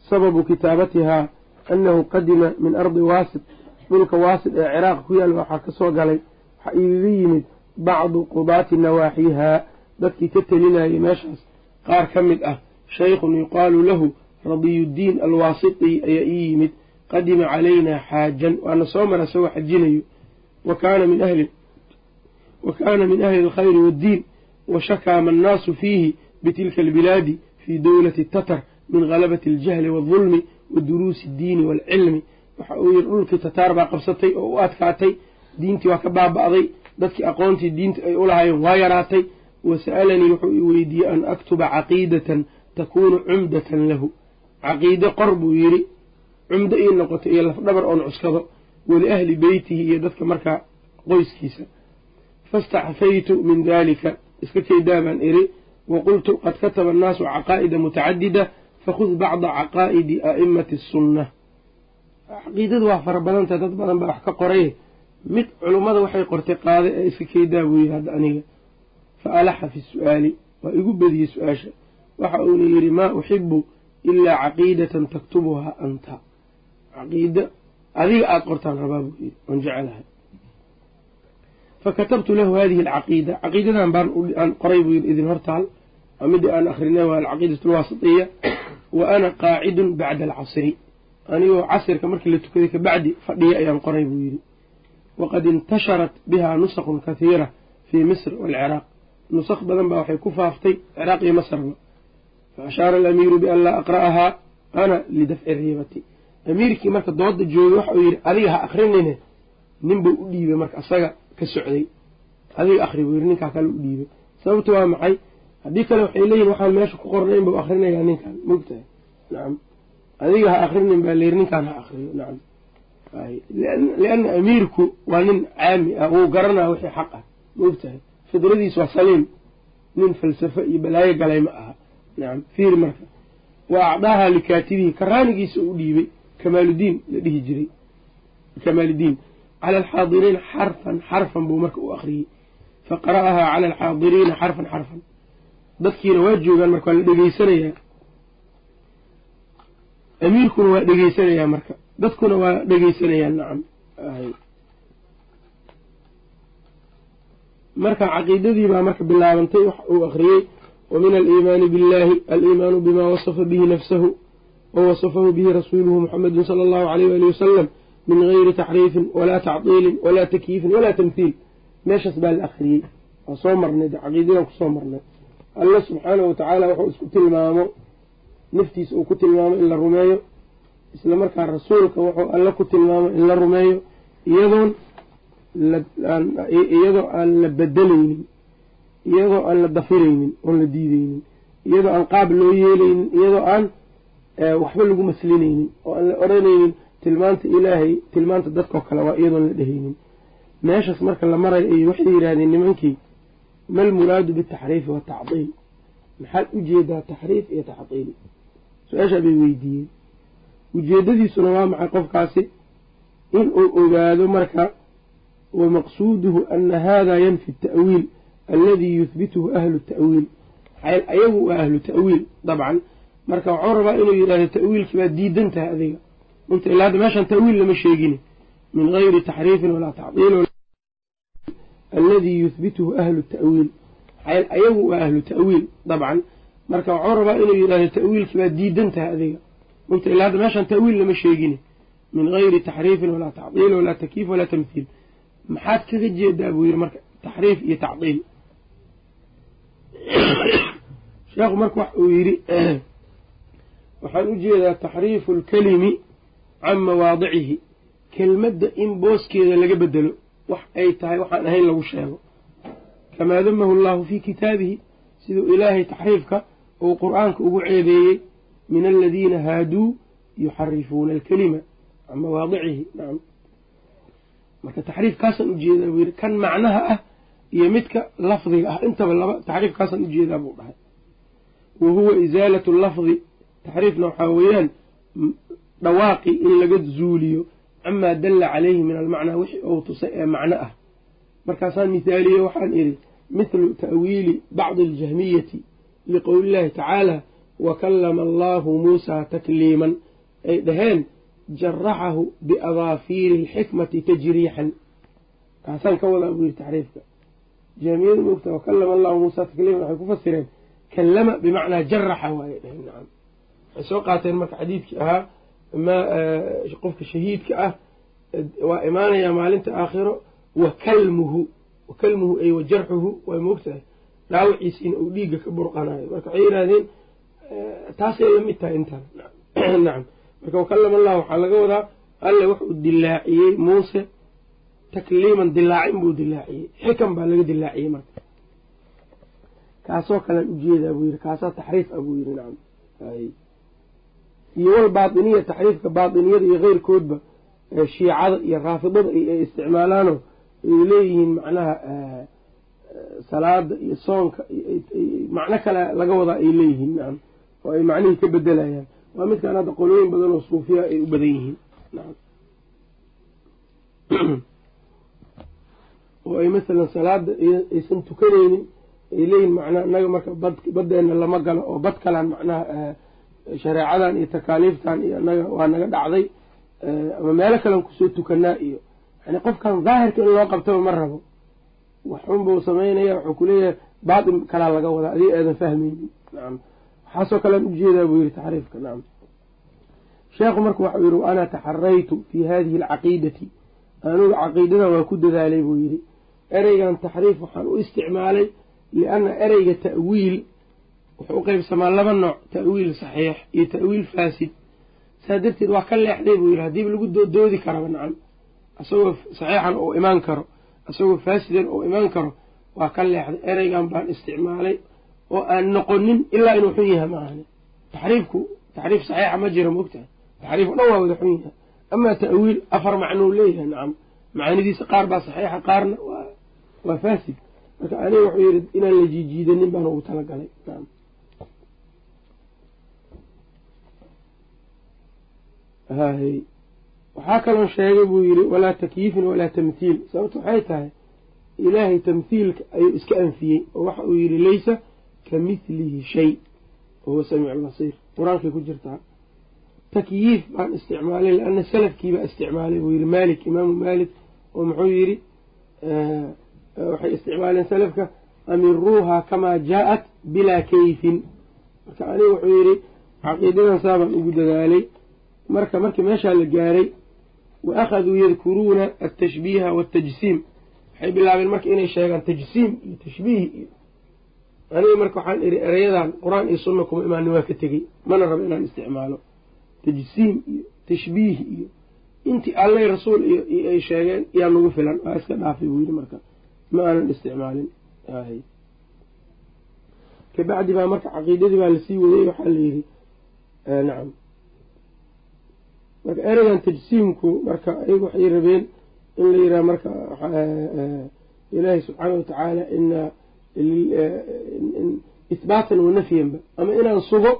sababu kitaabatihaa annahu qadima min ardi waasit dhulka waasit ee ciraaq ku yaal waxaa ka soo galay. Waxaa igaga yimid bacdu qudaati nawaaxiihaa dadkii ka telinayay meeshaas qaar ka mid ah. Shaykhun yuqaalu lahu radiyuddiin alwaasiti ayaa ii yimid. Qadima calaynaa xaajan. Waana soo mara isagoo xajinayo. Wa kaana min ahli wa kaana min ahli alkhayri waaddiin wa shakaama annaasu fiihi bitilka albilaadi fii dowlati tatar min galabati aljahli waaldulmi wa duruusi addiini waalcilmi waxa uu yidhi dhulkii tataar baa qabsatay oo u adkaatay. Diintii waa ka baaba'day. Dadkii aqoontii diinta ay u lahaayeen waa yaraatay. Wa sa'alanii wuxuu i weydiiyey an aktuba caqiidatan takuunu cumdatan lahu. Caqiide qor buu yidhi. Cumdo ii noqoto iyo lafdhabar oon cuskado. Waliahli beytihi iyo dadka markaa qoyskiisa. Fastaxfaytu min daalika. Iska keydaa baan iri wa qultu qad kataba annaasu caqaa'ida mutacadida fakhud bacda caqaa'idi a'imati asunna caqiidadu waa fara badanta dad badan baa wax ka qoray mid culummada waxay qortay qaade ee iska buu yidhi hadda aniga fa alaxa fi su'aali waa igu bediyey su'aasha waxa uuna yidhi maa uxibu ilaa caqiidatan taktubuhaa anta caqiida adiga aada qortaan rabaa buu yidhi oon jecelahay fakatabtu lahu hadihi alcaqiida caqiidadan baan aan qoray buu yidhi idin hortaal midii aan akrinay waa alcaqiidatu alwaasitiya wa ana qaacidun bacda alcasri. Anigoo casirka markii la tukaday kabacdi fadhiya ayaan qoray buu yidhi. Waqad intasharat bihaa nusakun kathiira fii misr waalciraaq nusakh badan baa waxay ku faaftay ciraaq iyo masrba fa ashaara alamiiru bian laa aqra'ahaa ana lidafci riibati. Amiirkii marka dooda joogay waxa uu yidhi adiga ha akrinine ninbuu u dhiibay marka asaga ka socday. Adiga akri buu yidhi ninkaa kale u dhiibay. Sababtu waa maxay haddii kale waxay leeyihiin waxaan meesha ku qornayn buu akrinayaa ninkan mogtahay nacam adiga ha akrinin baa layidhi ninkaan ha akriyo nacam lianna amiirku waa nin caami ah wuu garanaa wixii xaq ah maogtahay fidradiis waa saliim. Nin falsafo iyo balaayo galay ma aha. Nacam fiiri marka. Wa acdaaha likaatibihi karaanigiisa u dhiibay kamaaludiin la dhihi jiray. Kamaaludiin. Cala alxaadiriina xarfan xarfan buu marka u akriyey fa qara'ahaa cala alxaadiriina xarfan xarfan dadkiina waa joogaan marka waa la dhegeysanayaa amiirkuna waa dhegeysanayaa marka. Dadkuna waa dhegeysanayaan nacam. Marka caqiidadii baa marka bilaabantay wax uu akriyey wa min aliimaani billahi aliimaanu bima wasafa bihi nafsahu wa wasafahu bihi rasuuluhu muxamedin sala allahu alayh waali wasalam min gayri taxriifin walaa tacdiilin walaa takyiifin walaa tamhiil meeshaas baa la akriyey waa soo marnay caqiidadan ku soo marnay alla subxaanahu watacaala wuxuu isku tilmaamo naftiisa uu ku tilmaamo in la rumeeyo isla markaa rasuulka wuxuu alla ku tilmaamo in la rumeeyo iyadoon iyadoo aan la bedelaynin iyadoo aan la dafiraynin oon la diideynin iyadoo aan qaab loo yeelaynin iyadoo aan waxba lagu maslinaynin oo aan la odhanaynin tilmaanta ilaahay tilmaanta dadkao kale waa iyadoon la dhehaynin meeshaas marka la marayo ay waxay yidhaahdeen nimankii mal muraadu bitaxriifi watacdiil maxaad u jeedaa taxriif iyo tacdiil su'aashaa bay weydiiyeen ujeedadiisuna waa maxay qofkaasi in uu ogaado marka wa maqsuuduhu ana hada yanfi ta'wiil alladii yuhbituhu ahlu ta'wiil ayagu waa ahlu ta'wiil dabcan marka waxuu rabaa inuu yidhahdo ta'wiilkii baad diidan tahay adiga inta ilaa hadda meeshaan ta'wiil lama sheegin min gayri taxriifin walaa tacdiil alladii yuhbituhu ahlu ta'wiil ayagu waa ahlu ta'wiil dabcan. Marka waxuu rabaa inuu yidhahdo ta'wiilkii baad diidan tahay adiga. Inta ilaa hadda meeshaan ta'wiil lama sheegin. Min gayri taxriifin walaa tacdiil walaa takyiif walaa tamhiil maxaad kaga jeedaa buu yidhi marka taxriif iyo tacdiil. Sheekhu marka wax uu yidhi waxaan u jeedaa taxriifu alkalimi can mawaadicihi kelmadda in booskeeda laga bedelo wax ay tahay waxaan ahayn lagu sheego. Kamaa damahu allahu fii kitaabihi siduu ilaahay taxriifka uu qur'aanka ugu ceebeeyey min aladiina haaduu yuxarifuuna alkalima can mawaadicihi nacam marka taxriifkaasaan u jeedaa buu yidhi kan macnaha ah iyo midka lafdiga ah intaba laba taxriifkaasaan u jeedaa buu dhahay. Wa huwa isaalatu lafdi taxriifna waxaa weeyaan dhawaaqi in laga zuuliyo camaa dalla calayhi min almacnaa wixii uu tusay ee macno ah markaasaan mithaaliye waxaan idhi mithlu ta'wiili bacdi aljahmiyati liqowli llahi tacaala wa kallama allahu muusaa takliiman ay dhaheen jaraxahu biadaafiiri alxikmati tajriixan kaasaan ka wadaa buu yidhi taxriifka jahmiyadu moogta wa kallama allahu muusaa takliiman waxay ku fasireen kallama bimacnaa jaraxa waaye dhaheen nacam waxay soo qaateen marka xadiidkii ahaa qofka shahiidka ah waa imaanayaa maalinta aakhiro wa kalmuhu wa ay wa jarxuhu way moogtahay dhaawiciisiina uu dhiigga ka burqanayo marka waxay yidhaahdeen taasay la mid tahay intaan. Nacam marka wakallama allah waxaa laga wadaa alle wuxuu dilaaciyey muuse takliiman dilaacin buu dilaaciyey. Xikam baa laga dilaaciyey marka. Kaasoo kalean u jeedaa buu yidhi kaasaa taxriif ah buu yidhi nacam iyo wal baatiniya taxriifka baatiniyada iyo keyrkoodba shiicada iyo raafidada ay isticmaalaano ay leeyihiin macnaha salaada iyo soonka macno kale laga wadaa ay leeyihiin oo ay macnihii ka bedelayaan. Waa midkaan hadda qolooyin badan oo suufiya ay u badan yihiin oo ay masalan salaada aysan tukanaynin ay leeyihiin macnaha inaga marka bad baddeena lama galo oo bad kalaan macnaha shareecadan iyo takaaliiftan iyo naga waa naga dhacday ama meelo kalean ku soo tukanaa iyo yani qofkan daahirka in loo qabtaba ma rabo. Waxunbuu samaynaya wuxuu kuleeyahay baatin kalaa laga wadaa adiga aadan fahmaynin nacam waxaasoo kalean u jeedaa buu yihi taxriifka nacam sheekhu marka waxau yihi wa ana taxaraytu fi hadihi alcaqiidati. Anugu caqiidadan waa ku dadaalay buu yidhi. Ereygan taxriif waxaan u isticmaalay lianna ereyga ta'wiil wuxuu u qeybsamaa laba nooc ta'wiil saxiix iyo ta'wiil faasid. Saa darteed waa ka leexday buu yidhi haddiiba lagu doodi karaba nacam isagoo saxiixan uu imaan karo isagoo faasidan uu imaan karo waa ka leexday. Ereygan baan isticmaalay oo aan noqonin ilaa inuu xun yahay ma ahani. Taxriifku taxriif saxiixa ma jira moogtahay taxriif dhan waa wada xun yahay. Amaa ta'wiil afar macnou leeyahay nacam. Macaanidiisa qaar baa saxiixa qaarna waa faasid. Marka aniga wuxuu yidhi inaan la jiijiidanin baan ugu talagalay nacam hahy waxaa kaloo sheegay buu yidhi walaa takyiifin walaa tamthiil. Sababta waxay tahay ilaahay tamthiilka ayuu iska anfiyey oo waxa uu yidhi laysa ka mithlihi shay wahuwa samiic albasiir qur'aankay ku jirtaa. Takyiif baan isticmaalay lianna salafkiibaa isticmaalay buu yidhi maalik imaamu maalik. Oo muxuu yidhi waxay isticmaaleen salafka amiruuha kamaa jaa-at bilaa kayfin. Marka aniga wuxuu yidhi caqiidadan saabaan ugu dadaalay marka markii meeshaa la gaaray wa akhaduu yadkuruuna altashbiiha waatajsiim waxay bilaabeen marka inay sheegaan tajsiim iyo tashbiih iyo aniga marka waxaan idhi ereyadan qur'aan iyo sunna kuma imaanin waa ka tegey. Mana rabo inaan isticmaalo. Tajsiim iyo tashbiih iyo intii allay rasuul iyo ay sheegeen yaa nagu filan. Waa iska dhaafay buu yidhi marka. Ma aanan isticmaalin. Kabacdi baa marka caqiidadii baa la sii wadayy waxaa la yidhi nacam marka ereygan tajsiimku marka ayagu waxay rabeen in la yidhaha marka ilaahi subxaana watacaala ina ihbaatan wa nafyanba ama inaan sugo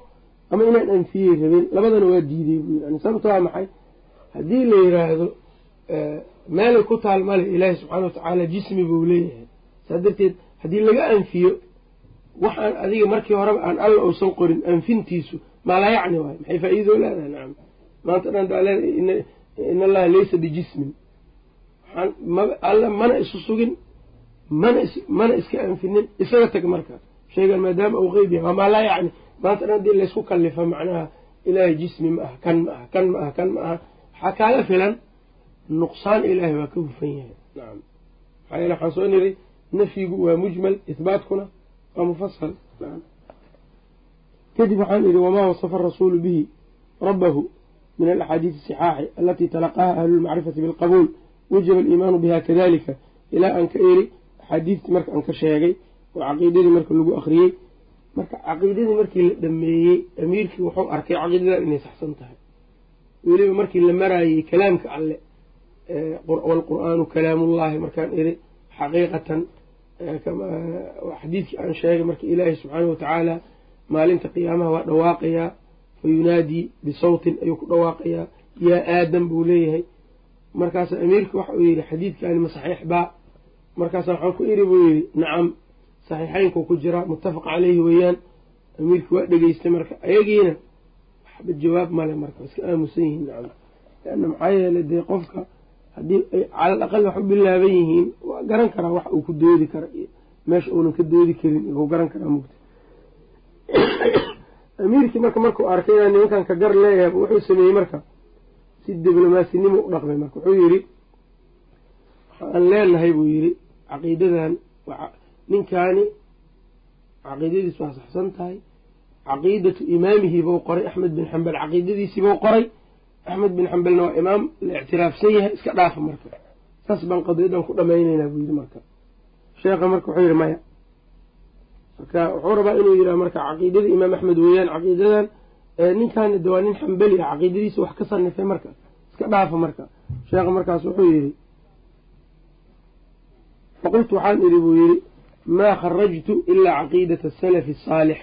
ama inaan anfiyey rabeen labadana waa diiday buu yani sababta waa maxay? Haddii la yiraahdo meelay ku taal male ilaahi subxaana watacaala jismi buu leeyahay. Saa darteed haddii laga anfiyo waxaan adiga markii horeba aan alla uusan qorin anfintiisu maalaa yacni waayo maxay faa-iidoo leedahay? Nacam maanta dhan daa leedahay in allaha laysa bijismin alla mana isu sugin mana mana iska anfinin isaga tag marka. Shaygan maadaama uu qeyb yahay waa maalaa yacni maanta dhan haddii laysku kalifa macnaha ilaahay jismi ma aha kan ma aha kan ma aha kan ma aha. Waxaa kaaga filan nuqsaan ilaahay waa ka hufan yahay. Nacam maxaa yeele waxaan soo niri nafyigu waa mujmal ihbaatkuna waa mufasal nacam kadib waxaan idhi wamaa wasafa arasuulu bihi rabbahu min alaxaadiis asixaaxi alatii talaqaha ahlu lmacrifati bilqabuul wajaba aliimaanu biha kadalika ilaa aan ka eri axaadiistii marka aan ka sheegay oo caqiidadii marka lagu akhriyey marka caqiidadii markii la dhameeyey amiirkii wuxuu arkay caqiidadan inay saxsan tahay weliba markii la maraayey kalaamka alle waalqur'aanu kalaamullaahi markaan iri xaqiiqatan xadiidkii aan sheegay marka ilaahi subxaanahu watacaala maalinta qiyaamaha waa dhawaaqayaa fa yunaadii bisawtin ayuu ku dhawaaqayaa yaa aadam buu leeyahay. Markaas amiirka waxa uu yidhi xadiidkaani ma saxiix baa markaasa waxaan ku iri buu yidhi nacam saxiixeynku ku jiraa muttafaq caleyhi weeyaan. Amiirkii waa dhegeystay marka ayagiina waxba jawaab male marka iska aamusan yihiin nacam. Leanna maxaa yeelay dee qofka haddii ay calal aqal wax u bilaaban yihiin waa garan karaa wax uu ku doodi kara iyo meesha uunan ka doodi karin u garan karaa mugta amiirkii marka markuu arkay inaa nimankan ka gar leeyahay wuxuu sameeyey marka si diblomasinimo u dhaqmay marka. Wuxuu yidhi waxaan leenahay buu yidhi caqiidadan ninkaani caqiidadiis waa saxsan tahay. Caqiidatu imaamihi buu qoray axmed bin xambal caqiidadiisii buu qoray. Axmed bin xambalna waa imaam la ictiraafsan yahay iska dhaafa marka. Saas baan qadiyadan ku dhamayneynaa buu yidhi marka. Sheekha marka wuxuu yidhi maya marka wuxuu rabaa inuu yidhaha marka caqiidada imaam axmed weeyaan caqiidadan ninkaani de waa nin xambali ah caqiidadiisa wax ka sanifay marka iska dhaafa marka. Sheekha markaas wuxuu yidhi faqultu waxaan idhi buu yidhi maa kharajtu ilaa caqiidata asalafi asaalix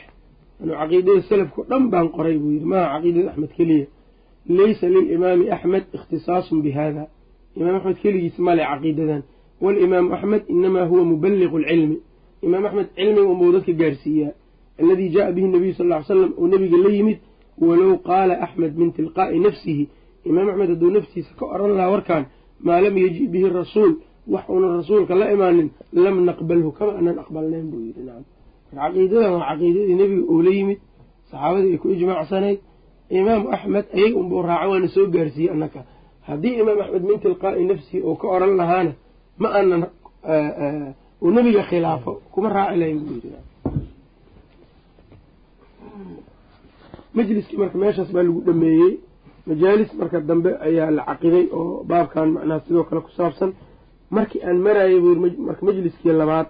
anuu caqiidada salafkao dhan baan qoray buu yidhi maaha caqiidada axmed keliya. Laysa lilimaami axmed ikhtisaasun bi hada imaam axmed keligiis male caqiidadan. Walimaamu axmed inamaa huwa mubaliqu lcilmi imaam axmed cilmiga unbuu dadka gaarsiiyaa. Aladii jaaa bihi nabiyu sal ly slam uu nabiga la yimid walow qaala axmed min tilqaa'i nafsihi. Imaam axmed hadduu naftiisa ka oran lahaa warkaan maa lam yaji bihi rasuul wax uunan rasuulka la imaanin lam naqbalhu kama anan aqbalnayn buu yidhi. Nacam caqiidadan waa caqiidadii nebiga uu la yimid saxaabadii ay ku ijmaacsanayd imaamu axmed ayaga unbuu raaca waana soo gaarsiiyey annaka. Haddii imaam axmed min tilqaa'i nafsihi uu ka oran lahaana ma anan uu nebiga khilaafo kuma raaci lahayn buu yidhi. Majliskii marka meeshaas baa lagu dhameeyey. Majaalis marka dambe ayaa la caqiday oo baabkan macnaha sidoo kale ku saabsan. Markii aan marayay buu marka majliskii labaad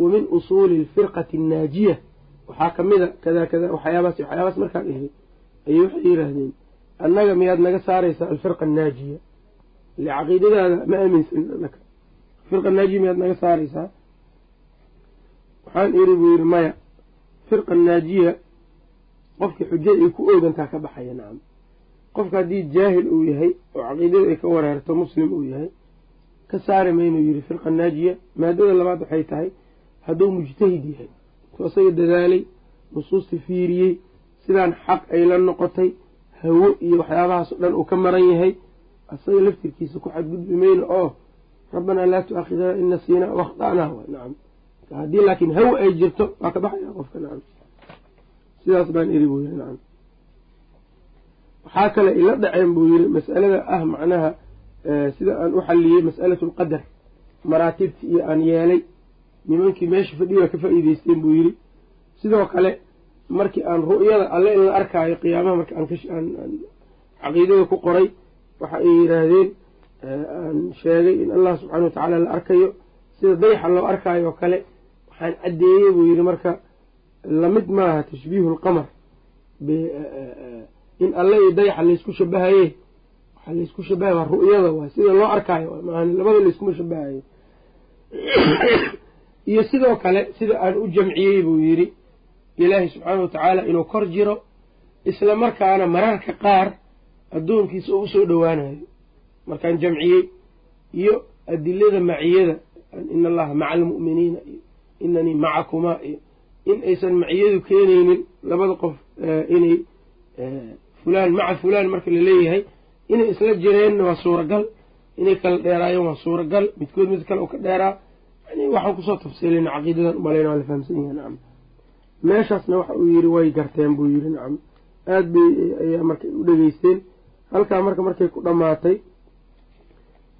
wa min usuuli alfirqati annaajiya. Waxaa ka mid a kada kada waxyaabaas waxyaabaas markaan ihi ayay waxay yidhaahdeen annaga miyaad naga saaraysaa alfirqa annaajiya? Ile caqiidadaada ma aaminsan firqa naajiya miyaad naga saaraysaa? Waxaan iri buu yidhi maya firqa naajiya qofkii xujada ay ku oogantaa ka baxaya nacam. Qofka haddii jaahil uu yahay oo caqiidada ay ka wareerto muslim uu yahay ka saari maynuu yidhi firqa naajiya maadada labaad waxay tahay hadduu mujtahid yahay tu asaga dadaalay nusuusta fiiriyey sidaan xaq ay la noqotay hawo iyo waxyaabahaas o dhan uu ka maran yahay asaga laftirkiisa ku xadgudbi mayno oo rabbanaa laa tu-aakhidana in nasiinaa o akhda'naa wa nacam haddii laakiin hawo ay jirto waa ka baxaya qofka nacam sidaas baan iri buu yiri nacam waxaa kale ila dhaceen buu yiri mas'alada ah macnaha sida aan u xalliyey mas'alatu lqadar maraatibti iyo aan yeelay nimankii meesha fadhiya ka faa'iideysteen buu yiri sidoo kale markii aan ru'yada alle in la arkaayo qiyaamaha marka aan caqiidada ku qoray waxa ay yidhaahdeen aan sheegay in allah subxaana wa tacaala la arkayo sida dayaxa loo arkaayo kale waxaan caddeeyey buu yidhi marka la mid maaha tashbiihu lqamar in alle iyo dayaxa laysku shabahaye waxaa laysku shabahay waa ru'yada waay sida loo arkaayo labada layskuma shabahayo iyo sidoo kale sida aan u jamciyey buu yidhi ilaahay subxaana wa tacaala inuu kor jiro isla markaana mararka qaar addoonkiisa oo u soo dhowaanayo markaan jamciyey iyo adilada maciyada ina allaha maca almu'miniina iyo inanii macakumaa iyo in aysan maciyadu keenaynin labada qof inay fulaan maca fulaan marka la leeyahay inay isla jireenna waa suuragal inay kala dheeraayeen waa suuragal midkood mid kale u ka dheeraa yani waxaan ku soo tafsiilina caqiidadan umalayna waa la fahamsan yahay nacam meeshaasna waxa uu yidhi way garteen buu yidhi nacam aada bay ayaa marka u dhegeysteen halkaa marka markay ku dhammaatay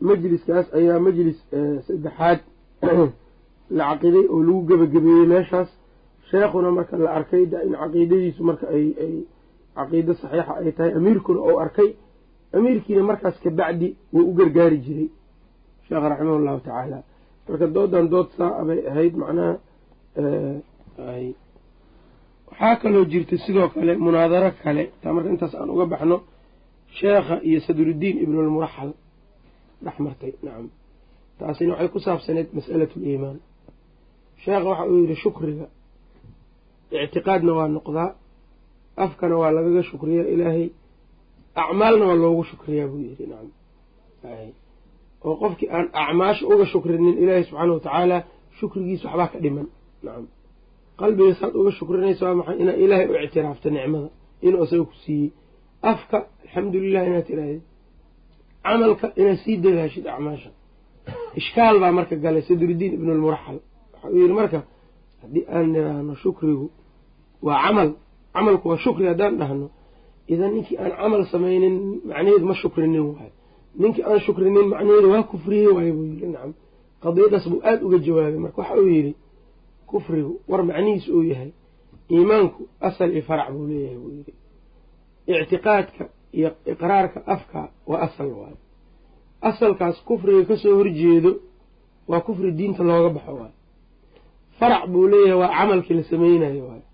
majliskaas ayaa majlis saddexaad la caqiday oo lagu gebagabeeyey meeshaas. Sheekhuna marka la arkay in caqiidadiisu marka ay ay caqiido saxiixa ay tahay amiirkuna ou arkay amiirkiina markaas kabacdi wuu u gargaari jiray sheekha raximah llahu tacaala. Marka doodan dood saa bay ahayd macnaha waxaa kaloo jirta sidoo kale munaadaro kale taa marka intaas aan uga baxno sheekha iyo sadruddiin ibnulmuraxal dhex martay. Nacam taasina waxay ku saabsaneyd mas'alatu liimaan sheekha waxa uu yidhi shukriga. Ictiqaadna waa noqdaa afkana waa lagaga shukriyaa ilaahay acmaalna waa loogu shukriyaa buu yidhi. Nacam oo qofkii aan acmaasha uga shukrinin ilaahi subxaana wa tacaala shukrigiisa waxbaa ka dhiman. Nacam qalbiga saad uga shukrinaysa waa maxay? Inaa ilaahay u ictiraafta nicmada inuu isaga ku siiyey. Afka alxamdulilah inaad tirahdid camalka inaad sii dadaashid acmaasha. Ishkaal baa marka galay sadrudiin ibnu lmuraxal waxa uu yidhi marka haddii aan nidhaahno shukrigu waa camal camalku waa shukri haddaan dhahno idan ninkii aan camal samaynin macnaheedu ma shukrinin waayo ninkii aan shukrinin macnaheedu waa kufriyey waayo buu yidhi. Nacam. Qadiyadaas buu aada uga jawaabay. Marka waxa uu yidhi kufrigu war macnihiis uu yahay iimaanku asal iyo farac buu leeyahay buu yidhi. Ictiqaadka iyo iqraarka afka waa asal waayo asalkaas kufriga ka soo horjeedo waa kufri diinta looga baxo waayo farac buu leeyahay waa camalkii la sameynayo waayo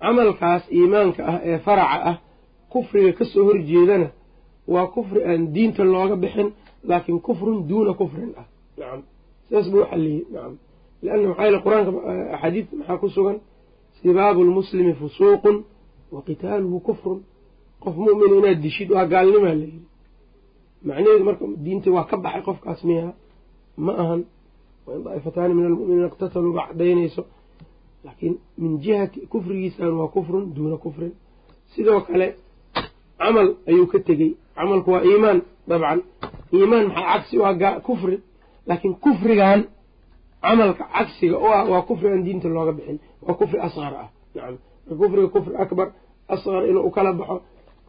camalkaas iimaanka ah ee faraca ah kufriga ka soo horjeedana waa kufri aan diinta looga bixin laakiin kufrun duuna kufrin ah. Nacam sidaas buu xaliyey nacam lianna maxaa yele qur'aanka axaadiid maxaa ku sugan? Sibaabu lmuslimi fusuuqun wa qitaaluhu kufrun qof mu'min inaad dishid waa gaalnimaa layidhi macnaheedu marka diinta waa ka baxay qofkaas miyaa ma ahan. Wain daa'ifataani min almu'miniina iqtataluu baa cadaynayso laakiin min jihati kufrigiisan waa kufrun duuna kufrin. Sidoo kale camal ayuu ka tegey. Camalku waa iimaan dabcan. Iimaan maxaa cagsi u ah kufri. Laakiin kufrigan camalka cagsiga u ah waa kufri aan diinta looga bixin. Waa kufri asqar ah. Nacam kufriga kufri akbar asqar inuu u kala baxo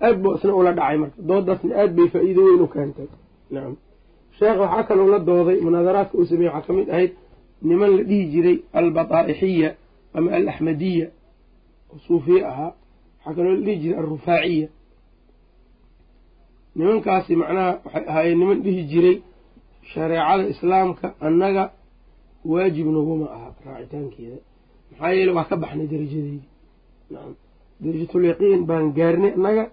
aad buu isna ula dhacay marka. Doodaasna aad bay faa-iido weyn u keentay. Nacam sheekh waxaa kaloo la dooday munaadaraadka uu sameeyey waxaa ka mid ahayd niman la dhihi jiray albataa'ixiya ama alaxmadiya oo suufiye ahaa. Waxaa kaloo la dhihi jiray alrufaaciya. Nimankaasi macnaha waxay ahaayeen niman dhihi jiray shareecada islaamka annaga waajib naguma aha raacitaankeeda. Maxaa yeele waa ka baxnay darajadeydii nacam darajatulyaqiin baan gaarnay annaga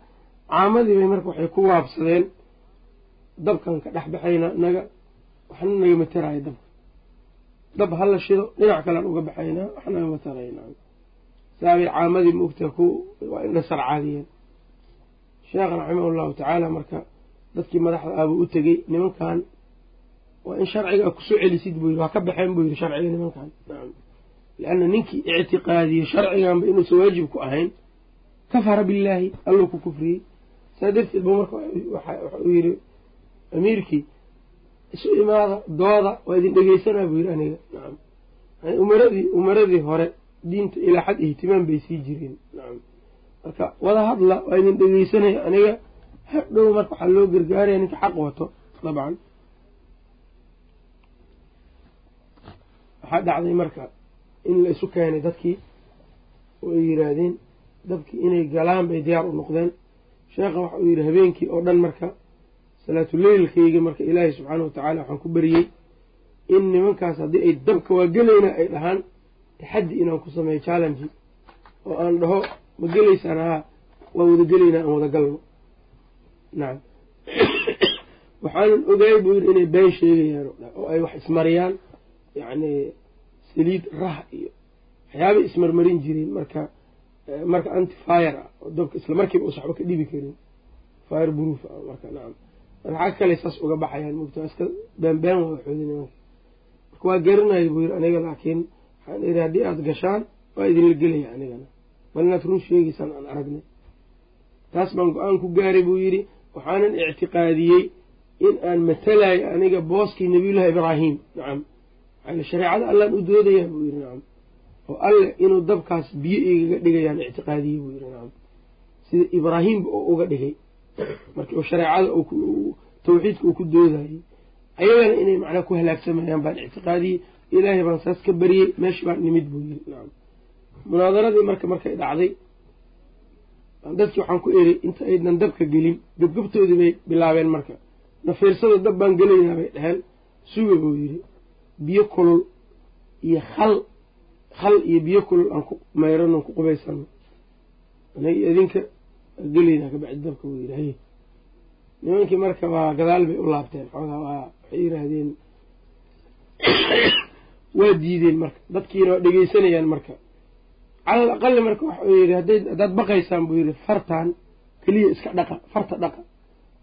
caamadii bay marka waxay ku waabsadeen dabkan ka dhex baxayna annaga waxna nagama taraayo dabka. Dab hala shido dhinac kalean uga baxaynaa wax nagama tarayo nacam saabay caamadii maogtaa ku waa indha sarcaadiyeen sheekha raximah allahu tacaala marka dadkii madaxda ahbuu u tegey nimankan. Waa in sharciga ku soo celisid buu yidhi waa ka baxeen buu yidhi sharciga nimankan. Lianna ninkii ictiqaadiyey sharciganba inuusan waajib ku ahayn kafara billaahi alluu ku kufriyey saa darteed buu marka waxa uu yidhi amiirkii isu imaada dooda waa idin dhegeysanaa buu yidhi aniga. Nacam umaradii umaradii hore diinta ilaa xad ihtimaam bay sii jireen. Nacam marka wada hadla waa idin dhegeysanaya aniga. Hadhow marka waxaa loo gargaaraya ninka xaq wato dabcan. Waxaa dhacday marka in la isu keenay dadkii oo ay yiraahdeen dabkii inay galaan bay diyaar u noqdeen sheekha waxa uu yidhi habeenkii oo dhan marka salaatuleylkayga marka ilaahay subxaana watacaala waxaan ku beriyey in nimankaas haddii ay dabka waa gelaynaa ay dhahaan taxaddi inaan ku sameeyo challenge oo aan dhaho ma gelaysaan haa waan wada gelaynaa aan wada galno. Nacam waxaanan ogaay buu yidhi inay been sheegayaan oo ay wax ismariyaan yacni saliid rah iyo waxyaabay ismarmarin jireen marka marka anti fire ah oo dabka isla markiiba us waxba ka dhibi karin. Fire proof ah marka nacam marka xag kale saas uga baxayaan mugta iska beenbeen waa waxoodi nimanka marka waa garanaya buu yidhi aniga laakiin waxaan idhi haddii aada gashaan waa idinla gelaya anigana bal inaad run sheegaysaan aan aragnay. Taas baan go'aan ku gaaray buu yidhi waxaanan ictiqaadiyey in aan matalayo aniga booskii nabiyullahi ibraahim nacam maxaa shareecada allaan u doodayaa buu yidhi nacam oo alle inuu dabkaas biyo igaga dhigayaan ictiqaadiyey buu yidhi nacam sida ibraahimba oo uga dhigay markii uu shareecada tawxiidka uu ku doodayey ayagana inay macnaa ku halaagsamayaan baan ictiqaadiyey ilaahay baan saas ka bariyey meesha baan nimid buu yidhi nacam munaadaradii marka markay dhacday dadkii waxaan ku eri inta aydan dabka gelin gabgabtoodii bay bilaabeen marka. Nafiirsada dab baan gelaynaa bay dheheen suga buu yidhi biyo kulul iyo khal khal iyo biyo kulul aan ku mayrano ku qubaysano anaga idinka gelaynaa kabacdi dabka buu yidhi nimankii marka waa gadaal bay u laabteen xoogaa waa waxay yiraahdeen waa diideen marka dadkiina waa dhegeysanayaan marka. Cala al aqali marka waxau yidhi hadday haddaad baqaysaan buu yidhi fartaan keliya iska dhaqa farta dhaqa.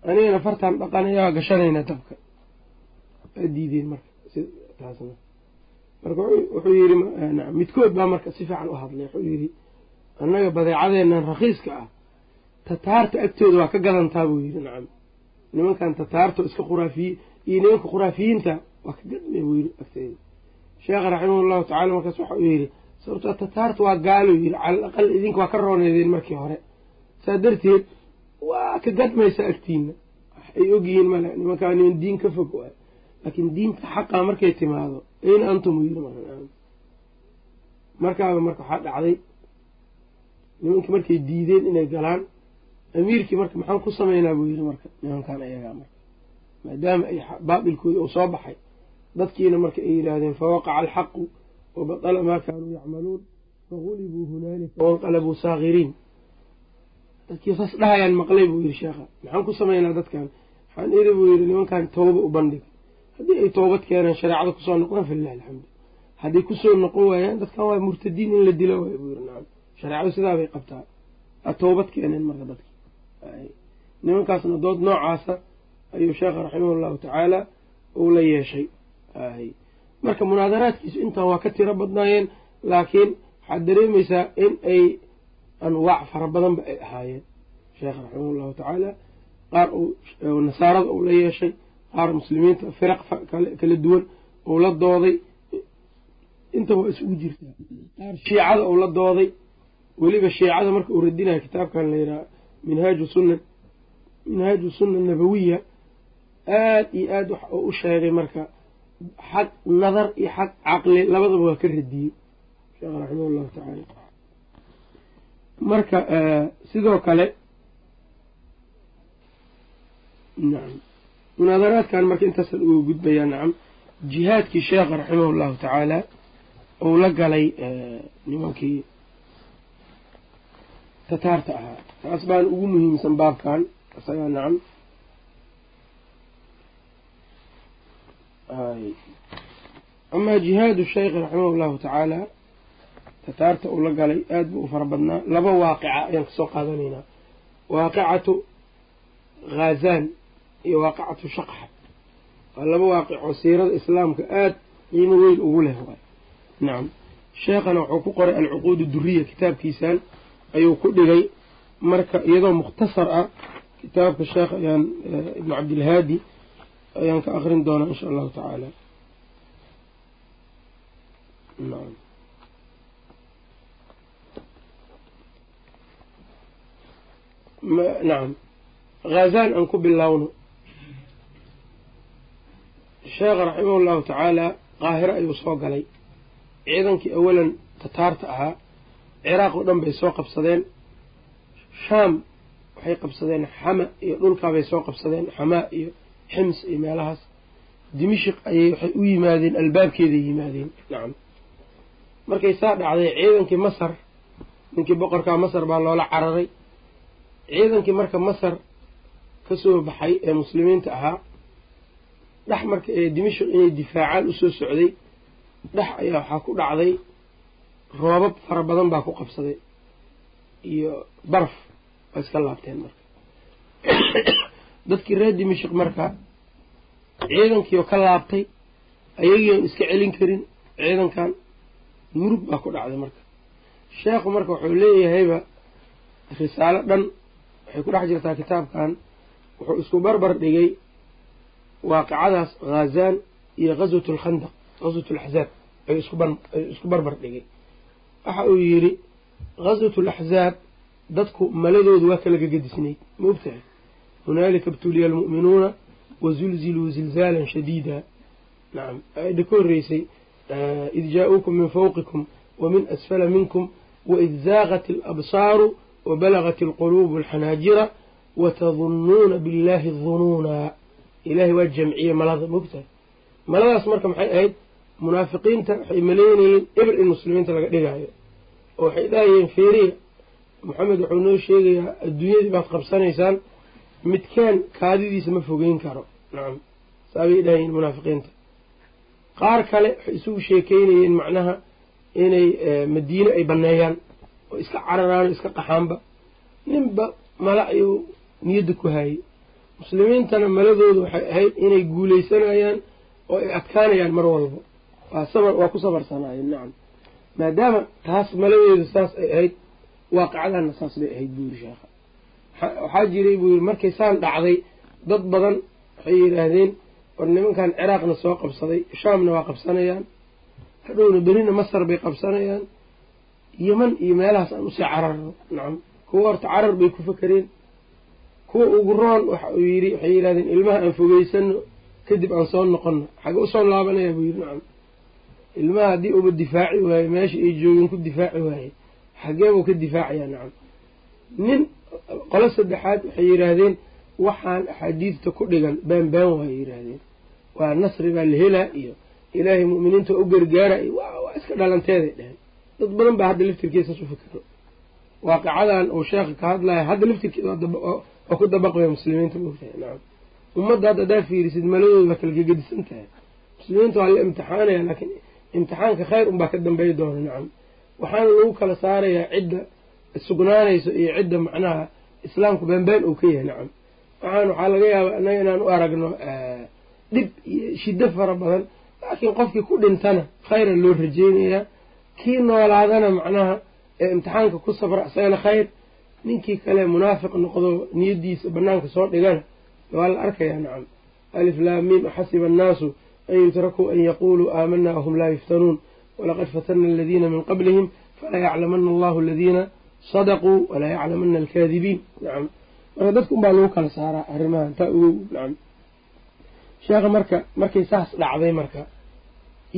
Anigana fartaan dhaqanaya waa gashanaynaa dabka. Aa diideen marka taasna marka wuxuu yidhi nacam midkood baa marka si fiican u hadlay wuxuu yidhi annaga badeecadeennan rakiiska ah tataarta agtooda waa ka gadantaa buu yidhi nacam nimankan tataarta iska khuraafiye iyo nimanka khuraafiyiinta waa ka gadmay buu yidhi agteeda. Sheekha raximah llahu tacala markaas waxa uu yidhi sababtoo tataarta waa gaalo yidhi cala al aqal idinka waa ka rooneedeen markii hore. Saa darteed waa ka gadmaysa agtiina ay ogyihiin male nimankaa niman diin ka fog waay laakiin diinta xaqaa markay timaado ayna antum markaaba marka waxaa dhacday nimankii markay diideen inay galaan amiirkii marka maxaan ku sameynaa buu yidhi marka nimankan ayagaa marka maadaama ay baatilkoodi uu soo baxay dadkiina marka ay yidhaahdeen fawaqaca alxaqu wabatala maa kaanuu yacmaluun fagulibuu hunaalika wanqalabuu saakiriin dadkii saas dhahayaan maqlay buu yidhi sheekha maxaan ku sameynaa dadkan waxaan iri buu yidhi nimankan tooba u bandhig haddii ay toobad keenaan shareecada ku soo noqdaan falilahi alxamdu. Hadday ku soo noqon waayaan dadkan waa murtadiin in la dilo waay buu yidhi nacam shareecadu sidaa bay qabtaa. A toobad keeneen marka dadki nimankaasna dood noocaasa ayuu sheekha raximah llahu tacaala uu la yeeshay. Marka munaadaraadkiisu intaan waa ka tiro badnaayeen laakiin waxaad dareemaysaa in ay anwaac fara badanba ay ahaayeen. Sheekha raximah llahu tacaala qaar uu nasaarada uu la yeeshay qaar muslimiinta firaq kala duwan uu la dooday inta waa isugu jirtaa qaar shiicada uu la dooday weliba shiicada marka uu radinayo kitaabkan la yidhaha minhaaju sunna minhaaju sunna nabawiya aad iyo aad wax uu u sheegay marka xag nadar iyo xag caqli labadaba waa ka radiyey. Sheekh raximah llahu tacaala marka sidoo kale nacam munaadaraadkan marka intaasan uga gudbayaa nacam jihaadkii sheekha raximah llahu tacaala uu la galay nimankii tataarta ahaa. Taas baan ugu muhiimsan baabkan isagaa nacam. Amaa jihaadu sheykh raximah llahu tacaala tataarta uu la galay aad buu u fara badnaa. Laba waaqica ayaan ka soo qaadanaynaa. Waaqicatu khazaan iyo waaqicatu shaqxa waa laba waaqic oo siirada islaamka aad qiimo weyn ugu leh waay. Nacam sheekhana wuxuu ku qoray alcuquud duriya kitaabkiisan ayuu ku dhigay marka iyadoo mukhtasar ah kitaabka sheekh ayaan ibnu cabdilhaadi ayaan ka akrin doonaa insha allahu tacaala. Nacam khazaan aan ku bilaawno sheekha raximah llahu tacaala qaahiro ayuu soo galay. Ciidankii awalan tataarta ahaa ciraaq oo dhan bay soo qabsadeen. Shaam waxay qabsadeen xama iyo dhulkaabay soo qabsadeen xamaa iyo xims iyo meelahaas. Dimishik ayay waxay u yimaadeen albaabkeeday yimaadeen. Nacam markay saa dhacday ciidankii masar ninkii boqorkaa masar baa loola cararay. Ciidankii marka masar ka soo baxay ee muslimiinta ahaa dhex marka ee dimishik inay difaacaan u soo socday dhex ayaa waxaa ku dhacday roobab fara badan baa ku qabsaday iyo baraf waa iska laabteen marka. Dadkii reer dimishik marka ciidankiioo ka laabtay ayagii oon iska celin karin ciidankan murug baa ku dhacday marka. Sheekhu marka wuxuu leeyahayba risaalo dhan waxay ku dhex jirtaa kitaabkan wuxuu isku barbar dhigay waaqicadaas khazaan iyo ghaswat alkhandaq ghaswat alaxzaab ayuu isku barbar dhigay waxa uu yidhi ghaswat alaxzaab dadku maladoodu waa kala gagadisnayd ma ogtahay? Hunaalika ibtuliya almu'minuuna wazulziluu zilzaalan shadiida. Nacam aayadda ka horreysay id jaa-uukum min fawqikum wa min asfala minkum waid zaaqat alabsaaru wabalagat alquluubu alxanaajira watadunnuuna biاllahi dunuuna ilaahay waa jamciye malada mogtahay maladaas marka maxay ahayd munaafiqiinta waxay maleynayeen eber in muslimiinta laga dhigaayo. Oo waxay dhahayeen feeriya maxamed wuxuu noo sheegayaa adduunyadii baad qabsanaysaan midkaan kaadidiisa ma fogeyn karo. Nacam saabay dhahayeen munaafiqiinta. Qaar kale waxay isugu sheekeynayeen macnaha inay madiine ay banneeyaan oo iska cararaan oo iska qaxaanba. Ninba mala ayuu niyadda ku haayey muslimiintana maladoodu waxay ahayd inay guuleysanayaan oo ay adkaanayaan mar walba. Waa ku sabarsanaayeen nacam. Maadaama taas maladeedu saas ay ahayd waaqicadana saas bay ahayd buu yiri sheekha waxaa jiray buu yiri markay saan dhacday dad badan waxay yidhaahdeen war nimankan ciraaqna soo qabsaday shaamna waa qabsanayaan hadhowna berina masar bay qabsanayaan yeman iyo meelahaas aan u sii cararno nacam. Kuwa horta carar bay ku fakereen kuwa ugu roon waxa uu yidhi waxay yidhahdeen ilmaha aan fogeysano kadib aan soo noqono xage u soo laabanaya buu yidhi nacam ilmaha haddii uba difaaci waaye meesha ay joogeen ku difaaci waaye xageebuu ka difaacayaa nacam. Nin qolo saddexaad waxay yidhaahdeen waxaan axaadiidta ku dhigan baanbaan waay yidhaahdeen. Waa nasri baa la helaa iyo ilaahay mu'miniinta u gargaara iyo waa iska dhalanteeday dheheen dad badan baa hadda laftirkiisas u fikiro. Waaqicadan uu sheekha ka hadlaya hadda laftirkeeda waa ku dabaqaya muslimiinta mogtahay nacam ummadda hadda haddaa fiirisid maladooda waa kala gegedisan tahay. Muslimiinta waa la imtixaanaya laakiin imtixaanka khayr unbaa ka dambeey doona nacam waxaana lagu kala saarayaa cidda sugnaanayso iyo cidda macnaha islaamku baanbaan uu ka yahay nacam waxaan waxaa laga yaabaa innaga inaan u aragno dhib iyo shiddo fara badan laakiin qofkii ku dhintana khayra loo rajeynayaa kii noolaadana macnaha ee imtixaanka ku sabra isagana khayr ninkii kale munaafiq noqdo niyaddiisa banaanka soo dhigana waa la arkayaa nacam. Alif laamiim axasiba annaasu an yutrakuu an yaquuluu aamanaa wahum laa yuftanuun. Walaqad fatana aladiina min qablihim falaa yaclamana allahu aladiina sadaquu walaa yaclamana alkaadibiin. Nacam. Marka dadka unbaa lagu kala saaraa arrimahan taa ugow nacam. Sheekha marka markay saas dhacday marka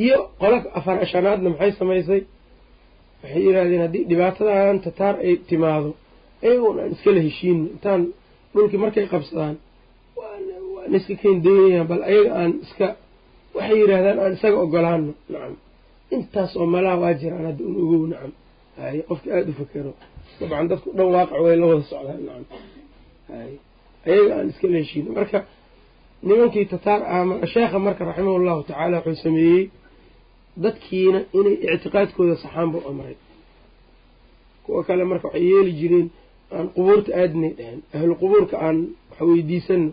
iyo qola afar ashanaadna maxay samaysay? Waxay yidhaahdeen haddii dhibaatadan tataar ay timaado ayagoon aan iskala heshiino intaan dhulkii markay qabsadaan waana iska keen daynayaan bal ayaga aan iska waxay yidhaahdaan aan isaga ogolaano nacam. Intaas oo malaha waa jiraan hadda un ogow nacam. Hay qofka aada u fakero dabcan dadku dhan waaqac way la wada socdaan nacam. Hay ayaga aan iskala heshiino marka nimankii tataar ah sheekha marka raximah allahu tacaala wuxuu sameeyey dadkiina inay ictiqaadkooda saxaan buu amray. Kuwa kale marka waxay yeeli jireen aan qubuurta aadinay dheheen ahlu qubuurka aan wax weydiisano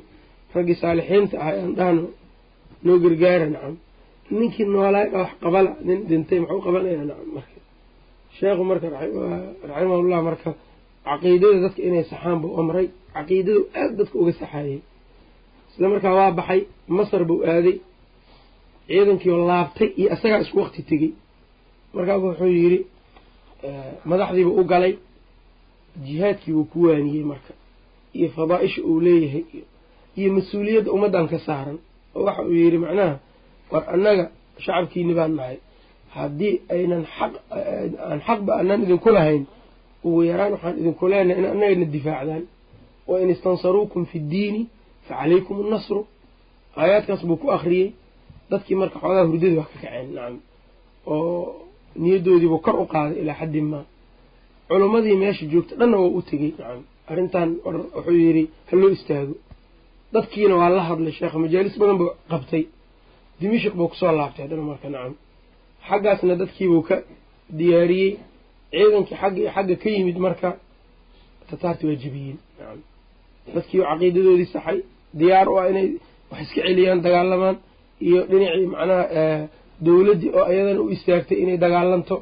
raggii saalixiinta ah aan dhahno noo gargaara nacam. Ninkii noolaay wax qabala nin dhintay muxuu qabanayaa nacam marka. Sheekhu marka raximahullah marka caqiidada dadka inay saxaan buu amray caqiidadu aada dadka uga saxaayey isla markaa waa baxay masar buu aaday ciidankiioo laabtay iyo isagaa isku waqti tegey. Markaaba wuxuu yidhi madaxdiibuu u galay jihaadkiibuu ku waaniyey marka iyo fadaa-isha uu leeyahay iyo mas'uuliyadda ummaddan ka saaran oo waxa uu yidhi macnaha war annaga shacabkiini baan nahay. Haddii aynan xaq aan xaqba anaan idinku lahayn ugu yaraan waxaan idinku leenahay in annagana difaacdaan wa in istansaruukum fi ddiini fa calaykum annasru. Aayaadkaas buu ku akriyey dadkii marka xoogaa hurdadii waa ka kaceen nacam oo niyaddoodiibuu kor u qaaday ilaa xaddin maa culummadii meesha joogta dhanna waa u tegey. Nacam arrintan wuxuu yidhi ha loo istaago. Dadkiina waa la hadlay sheekha majaalis badan buu qabtay. Dimishik buu ku soo laabtay haddana marka nacam. Xaggaasna dadkiibuu ka diyaariyey. Ciidankii xagga iyo xagga ka yimid marka tataarti waa jebiyeen nacam. Dadkii caqiidadoodii saxay. Diyaar u ah inay wax iska celiyaan dagaalamaan iyo dhinacii macnaha dowladdii oo ayadana u istaagtay inay dagaalanto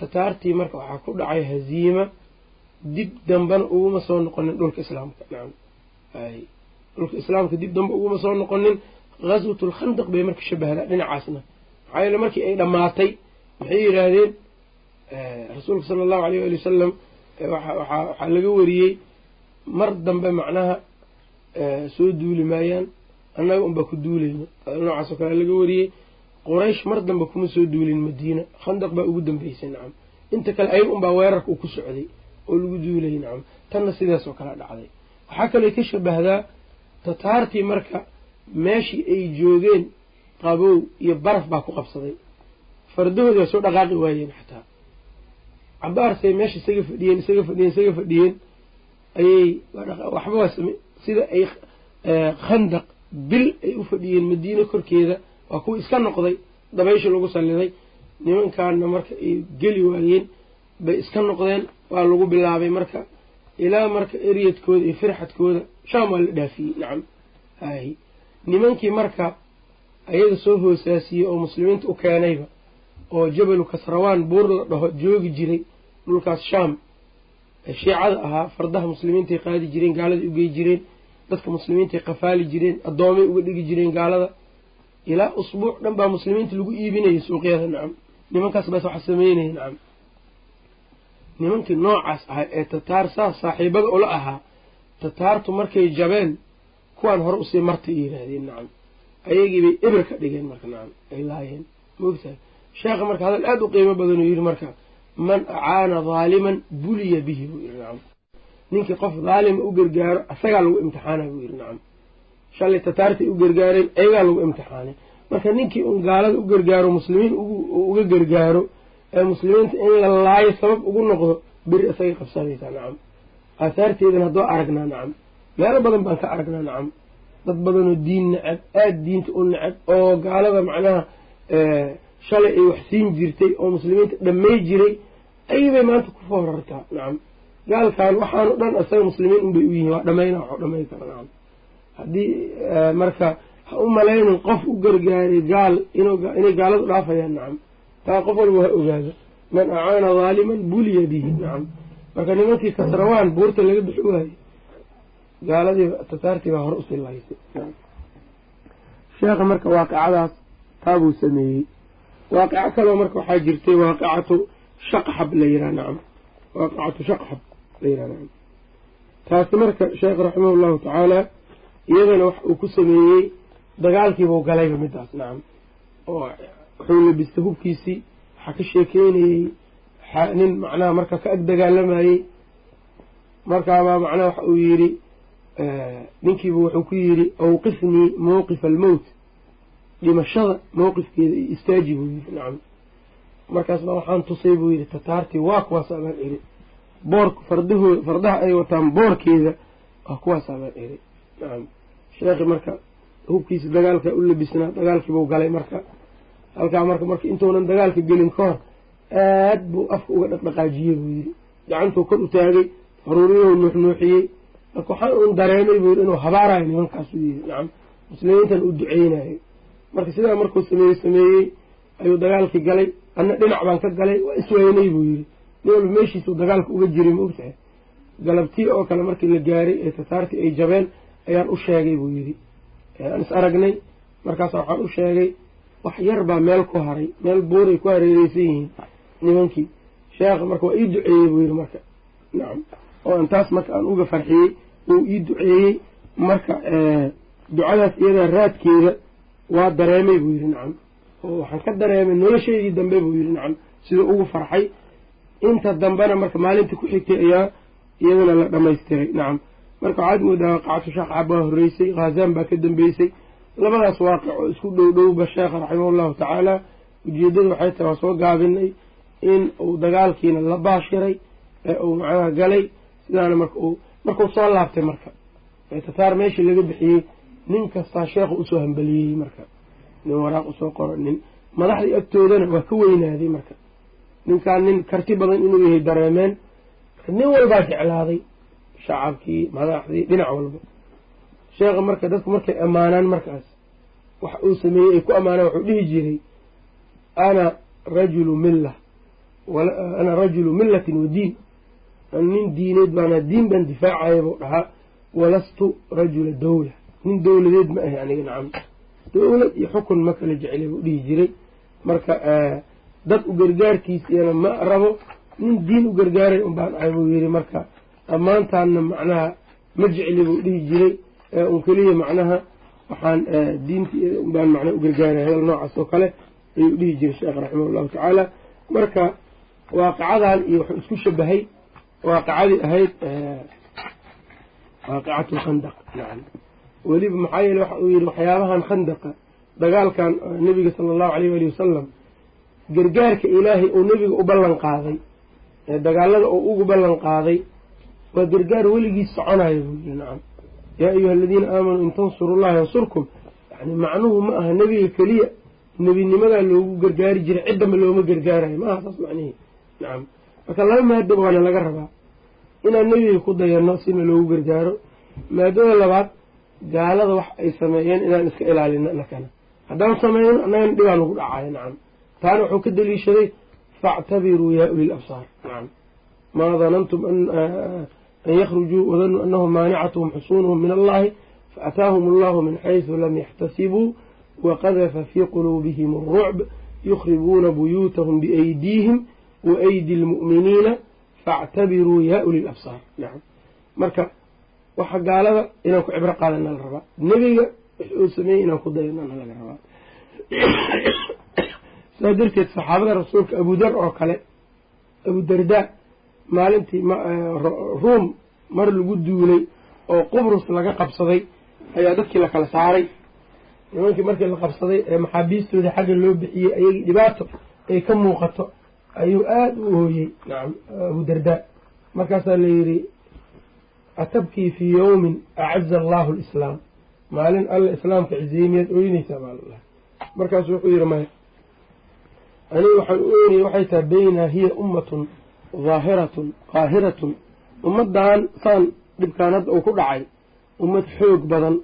tataartii marka waxaa ku dhacay haziima dib dambena uguma soo noqonin dhulka islaamka. Nacam ay dhulka islaamka dib dambe uguma soo noqonin. Ghaswatul khandaq bay marka shabahdaa dhinacaasna. Maxaa yeele markii ay dhammaatay maxay yidhaahdeen rasuulka sala allahu alayh ali wasalam waxaa laga wariyey mar dambe macnaha soo duuli maayaan annaga unbaa ku duulayno noocaas oo kale laga wariyey quraysh mar dambe kuma soo duulin madiina. Khandaq baa ugu dambeysay nacam. Inta kale ayaga unbaa weerarka uu ku socday oo lagu duulayay nacam. Tanna sidaas oo kale dhacday. Waxaa kaloo ka shabahdaa tataartii marka meeshii ay joogeen qabow iyo baraf baa ku qabsaday. Fardahoodi waa soo dhaqaaqi waayeen xataa. Cabaarsay meesha isaga fadhiyeen isaga fadhiyeen isaga fadhiyeen. Ayay waxba waa sida ay khandaq bil ay u fadhiyeen madiine korkeeda waa kuwa iska noqday dabaysha lagu salliday nimankaana marka ay geli waayeen bay iska noqdeen waa lagu bilaabay marka. Ilaa marka eryadkooda iyo firxadkooda shaam waa la dhaafiyey nacam. Hay nimankii marka ayaga soo hoosaasiyey oo muslimiinta u keenayba oo jabalu kasrawaan buur la dhaho joogi jiray dhulkaas shaam shiicada ahaa fardaha muslimiintay qaadi jireen gaaladay ugey jireen dadka muslimiintay qafaali jireen addoomay uga dhigi jireen gaalada ilaa usbuuc dhan baa muslimiinta lagu iibinayay suuqyada nacam. Nimankaas baas waxa sameynaya nacam. Nimankii noocaas ahaa ee tataar saas saaxiibada ula ahaa tataartu markay jabeen kuwaan hore u sii martay yiraahdeen nacam. Ayagiibay eber ka dhigeen marka nacam ay laayeen maogtahay sheekha marka hadal aada u qiimo badan uu yidhi marka man acaana daaliman buliya bihi buu yidhi nacam. Ninkii qof daalima u gargaaro asagaa lagu imtixaana buu yidhi nacam shalay tataartay u gargaareen ayagaa lagu imtixaanay. Marka ninkii un gaalada u gargaaro muslimiin uga gargaaro ee muslimiinta in la laayo sabab ugu noqdo beri isagay qabsanaysaa nacam aahaarteedana haddoo aragnaa nacam meelo badan baan ka aragnaa nacam dad badanoo diin necab aada diinta u necab oo gaalada macnaha shalay ay wax siin jirtay oo muslimiinta dhammay jiray ayabay maanta ku foorartaa nacam gaalkan waxaanu dhan isaga muslimiin unbay u yihiin waa dhamayna waxu dhamay kara nacam haddii marka ha u malaynin qof u gargaaray gaal inay gaaladu dhaafayaan nacam. Taa qof walba ha ogaado. Man acaana daaliman buliya bihi nacam. Marka nimankii kasrawaan buurta laga bixi waaye gaaladii tataartii baa hore u sii lahaysay. Sheekha marka waaqicadaas taabuu sameeyey. Waaqico kaloo marka waxaa jirtay waaqicatu shaqxab la yihaha nacam. Waaqicatu shaqxab la yihaha nacam. Taasi marka sheekh raximah llahu tacaala iyadana wax uu ku sameeyey dagaalkiibuu galayba midaas nacam oo wuxuu labistay hubkiisii waxaa ka sheekeynayey nin macnaha marka ka ag dagaalamayey markaabaa macnaha waxa uu yidhi ninkiibu wuxuu ku yidhi awqifnii mawqifa almowt dhimashada mawqifkeeda iyo istaaji buu yidhi. Nacam markaas waxaan tusay buu yidhi tataartii waa kuwaas abaan iri boor fardahoo fardaha ay wataan boorkeeda waa kuwaas abaan iri nacam sheekhi marka hubkiisa dagaalka u labisnaa dagaalkiibuu galay marka. Halkaa marka marka intuunan dagaalka gelin ka hor aad buu afka uga dhaqdhaqaajiyey buu yidhi. Gacantuu kor u taagay faruuriyuhu nuuxnuuxiyey. Marka waxaan un dareemay buu yidhi inuu habaarayo nimankaasuu yidhi. Nacam muslimiintan u duceynayo marka sidaa markuu sameeyey sameeyey ayuu dagaalkii galay. Anna dhinac baan ka galay waa isweynay buu yidhi. Nin walba meeshiisuu dagaalka uga jiray ma ogtahay galabtii oo kale markii la gaaray ee tataartii ay jabeen ayaan u sheegay buu yidhi. Aan is aragnay markaasa waxaan u sheegay wax yar baa meel ku haray meel buuray ku hareereysan yihiin nimankii. Sheekha marka waa ii duceeyey buu yidhi marka. Nacam oo aan taas marka aan uga farxiyey wuu ii duceeyey marka ducadaas iyadaa raadkeeda waa dareemay buu yidhi. Nacam oo waxaan ka dareemay noloshaydii dambe buu yidhi. Nacam siduu ugu farxay. Inta dambena marka maalintii ku xigtay ayaa iyadana la dhamaystiray nacam marka waxaad moodaa waaqacatu shaqxab baa horreysay khaazaan baa ka dambeysay. Labadaas waaqic oo isku dhow dhowba sheekha raximah llahu tacaala. Ujeeddada waxay tahay waa soo gaabinay in uu dagaalkiina la baashiray ee uu macnaha galay sidaana marka uu markuu soo laabtay marka. Tataar meeshii laga bixiyey nin kastaa sheekhu u soo hambaliyey marka. Nin waraaq u soo qoro nin madaxdii agtoodana waa ka weynaaday marka. Ninkaan nin karti badan inuu yahay dareemeen. Nin walbaa jeclaaday shacabkii madaxdii dhinac walba sheekha marka dadku markay ammaanaan markaas wax uu sameeyey ay ku ammaanaan wuxuu dhihi jiray ana rajulu milla ana rajulu millatin wa diin. Nin diineed baana diin baan difaacaya buu dhahaa walastu rajula dawla. Nin dowladeed ma ahi aniga nacam. Dowlad iyo xukun ma kala jeclay buu dhihi jiray. Marka dad u gargaarkiisiyana ma rabo nin diin u gargaaray un baan ahay buu yidhi marka ammaantaanna macnaha ma jecli buu dhihi jiray un keliya macnaha waxaan diintii baan macnaha u gargaaray hadal noocaas oo kale ayuu dhihi jiray sheekh raximah allahu tacaala. Marka waaqicadan iyo wuxuu isku shabahay waaqicadii ahayd waaqicatu lkhandaq nacam. Weliba maxaa yeele waxa uu yidhi waxyaabahan khandaqa dagaalkan nebiga sala allahu alayh waali wasalam gargaarka ilaahay uu nebiga u ballan qaaday ee dagaalada uu ugu ballan qaaday waa gargaar weligiis soconayo buu yidhi nacam yaa ayuha aladiina aamanuu in tansuru llaha yansurkum. Yani macnuhu ma aha nebiga keliya nebinimadaa loogu gargaari jiray ciddamba looma gargaarayo. Ma aha saas macnihii nacam marka laba maadaba waana laga rabaa. Inaan nebiga ku dayanno sina loogu gargaaro. Maadada labaad gaalada wax ay sameeyeen inaan iska ilaalino nakana haddaan samayno annagana dhibaa lagu dhacaya nacam taana wuxuu ka daliishaday faactabiruu yaa uli labsaar nacam maa danantum an yakhrujuu wadanuu anahum maanicatuhum xusuunuhum min allahi faataahum allahu min xaysu lam yaxtasibuu waqadafa fii quluubihim arucb yukhribuuna buyuutahum biaydiihim waaydi lmu'miniina faactabiruu yaa uli labsaar nacam marka waxa gaalada inaan ku cibro qaadana la rabaa nebiga wix uu sameeyey inaan ku dayanana laga rabaa sidaa darteed saxaabada rasuulka abudar oo kale abudardaa maalintii ruum mar lagu duulay oo qubrus laga qabsaday ayaa dadkii la kala saaray. Nimankii markii la qabsaday ee maxaabiistooda xagga loo bixiyey ayagii dhibaato ay ka muuqato ayuu aada u ooyey nacam abudardaa markaasaa la yidhi atabkii fii yowmin acaza allahu lislaam maalin alla islaamka cizeeyey miyaad ooynaysaa baa la dhahay markaasu wuxuu yidhi maya anigu waxaan u oynaya waxay tahay baynaa hiya ummatun daahiratun qaahiratun. Ummaddan saan dhibkaan hadda uu ku dhacay ummad xoog badan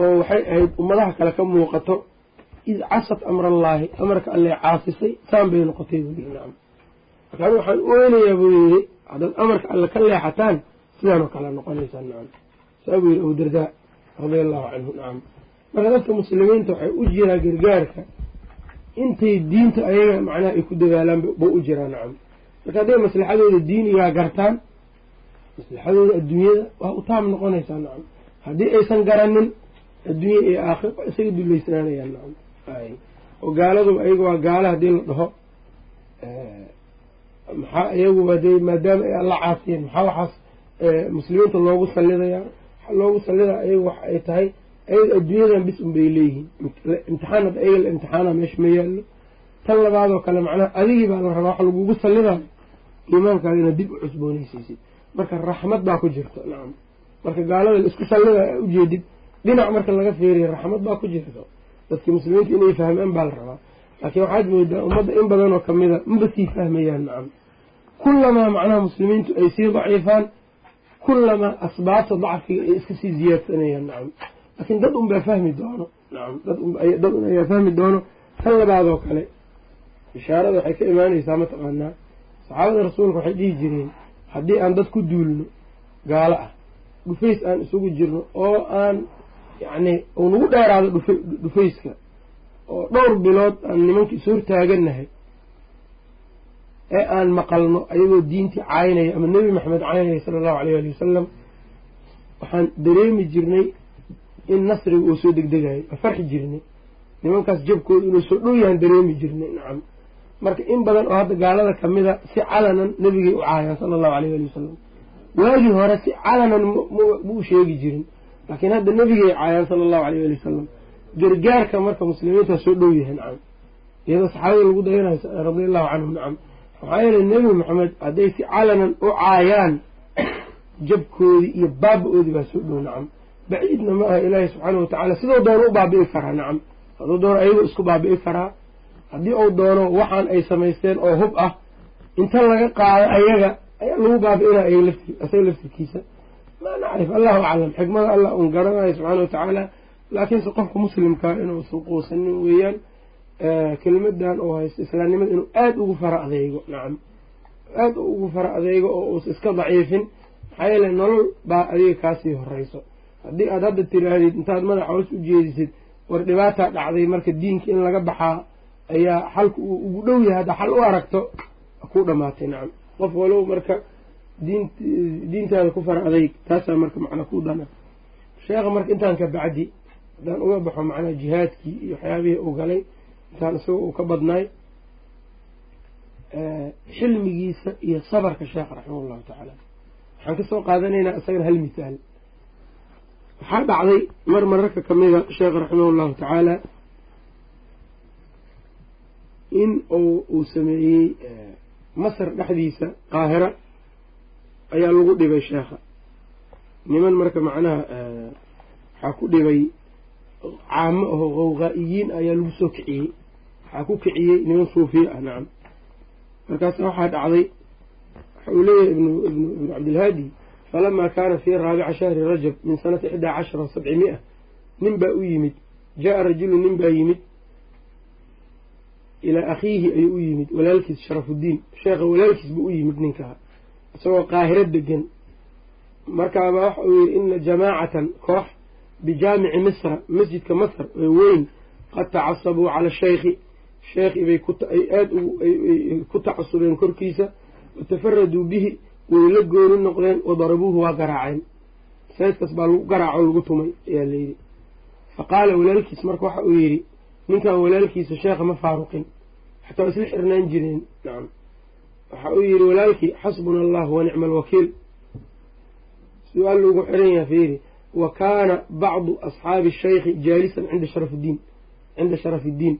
oo waxay ahayd ummadaha kale ka muuqato id casat amrallaahi amarka alle caasisay saan bay noqotay buu yidhi nacam marka anigu waxaan u oynayaa buu yidhi haddaad amarka alle ka leexataan sidaanoo kale noqonaysaa nacam saa buu yidhi abudardaa radia allahu canhu nacam marka dadka muslimiinta waxay u jiraa gargaarka intay diinta ayaga macnaha ay ku dadaalaan ba u jiraa nacam marka hadday maslaxadooda diinigaa gartaan maslaxadooda adduunyada waa u taam noqonaysaa nacam. Haddii aysan garanin adduunya iyo aakhir waa isaga duleysnaanayaan nacam. Oo gaaladuba ayaga waa gaala haddii la dhaho maxaa iyaguba dee maadaama ay alla caasiyeen maxaa waxaas muslimiinta loogu sallidayaa waxaa loogu sallidaya ayaga waxa ay tahay ayaga adduunyadan bis un bay leeyihiin. Imtixaan hadda ayaga la imtixaana meesha ma yaallo tan labaadoo kale macnaha adigii baa la rabaa waxa lagugu sallidayo iimaankaaga inaad dib u cusboonaysiisid. Marka raxmad baa ku jirta nacam marka gaalada la isku sallida a ujeedid dhinac marka laga feeriya raxmad baa ku jirto dadkii muslimiinta inay fahmeen baa la rabaa. Laakiin waxaad moodaa ummadda in badanoo kamida maba sii fahmayaan nacam kullamaa macnaha muslimiintu ay sii daciifaan kullamaa asbaabta dacfiga ay iska sii ziyaadsanayaan nacam laakiin dad un baa fahmi doono nacam dad ayaa fahmi doono tan labaadoo kale bishaarada waxay ka imaanaysaa mataqaanaa saxaabada rasuulka waxay dhihi jireen haddii aan dad ku duulno gaalo ah dhufays aan isugu jirno oo aan yacni uu nagu dheeraado dhufa dhufayska oo dhowr bilood aan nimanka is hortaaganahay ee aan maqalno ayagoo diintii caynaya ama nebi maxamed caynaya sala allahu alayh ali wasalam waxaan dareemi jirnay in nasriga uu soo degdegayo waa farxi jirnay. Nimankaas jabkooda inuu soo dhow yahan dareemi jirnay nacam marka in badan oo hadda gaalada kamida si calanan nebigay u caayaan sala allahu alayh ali wasalam waagii hore si calanan ma sheegi jirin. Laakiin hadda nebigay caayaan sala allahu alayh ali wasalam gargaarka marka muslimiinta soo dhow yahay nacam iyadoo saxaabada lagu dayanayo radia allahu canhum nacam maxaa yeelay nebi maxamed hadday si calanan u caayaan jabkoodii iyo baaba-oodii baa soo dhow nacam baciidna ma aha ilaahi subxaana watacaala sidoo doono u baabi'i karaa nacam hadduu doono ayagoo isku baabi'i karaa haddii uu doono waxaan ay samaysteen oo hub ah inta laga qaado ayaga ayaa lagu baabi'inaa isaga laftirkiisa maa nacrif allahu aclam xikmada allah un garanayo subxaana watacaala laakiinse qofka muslimkaa inuusan quusanin weeyaan kelimadan oo haysto islaamnimada inuu aada ugu fara adeego nacam. Aada ugu fara adeego oo uusa iska daciifin maxaa yeele nolol baa adiga kaasii horeyso. Haddii aad hadda tiraahdid intaad madaxa hoos u jeedisid war dhibaataa dhacday marka diinka in laga baxaa ayaa xalka uu ugu dhow yahay hadda xal u aragto ku dhamaatay nacam. Qof walow marka diin diintaada ku fara adeyg taasaa marka macnaa ku dana. Sheekha marka intaan ka bacdi haddaan uga baxo macnaha jihaadkii iyo waxyaabihii uu galay intaan isaga uu ka badnaay xilmigiisa iyo sabarka sheekha raximah llahu tacaala. Waxaan ka soo qaadanaynaa isagana hal mithaal waxaa dhacday mar mararka kamida sheekha raximah llahu tacaala in uu sameeyey masar dhexdiisa qaahira ayaa lagu dhibay sheekha. Niman marka macnaha waxaa ku dhibay caamo aho qawqaa-iyiin ayaa lagu soo kiciyey. Waxaa ku kiciyey niman suufiya ah nacam markaasa waxaa dhacday waxa uu leeyahay ibnu ibnu ibnu cabdilhaadi falamaa kaana fii raabica shahri rajab min sanati ixdaa cashara sabcimia. Nin baa u yimid jaa rajulu nin baa yimid ilaa akhiihi ayuu u yimid walaalkiis sharafuddiin sheekha walaalkiis buu u yimid ninkaa isagoo qaahiro degan markaaba waxa uu yidhi ina jamaacatan koox bijaamici misra masjidka masr ee weyn qad tacasabuu cala shaykhi. Sheekhi bay ay aada ku tacasubeen korkiisa watafaraduu bihi way la gooni noqdeen wadarabuuhu waa garaaceen. Sayskaas baa lagu garaaco lagu tumay ayaa layidhi fa qaala walaalkiis marka waxa uu yidhi ninkan walaalkiisa sheekha ma faaruqin xataa isla xirnaan jireen nacam waxa uu yidhi walaalkii xasbuna allah wa nicma alwakiil su'aal lagu xiran yaha fiiri wa kaana bacdu asxaabi shaykhi jaalisan cinda sharafiddiin cinda sharafiddiin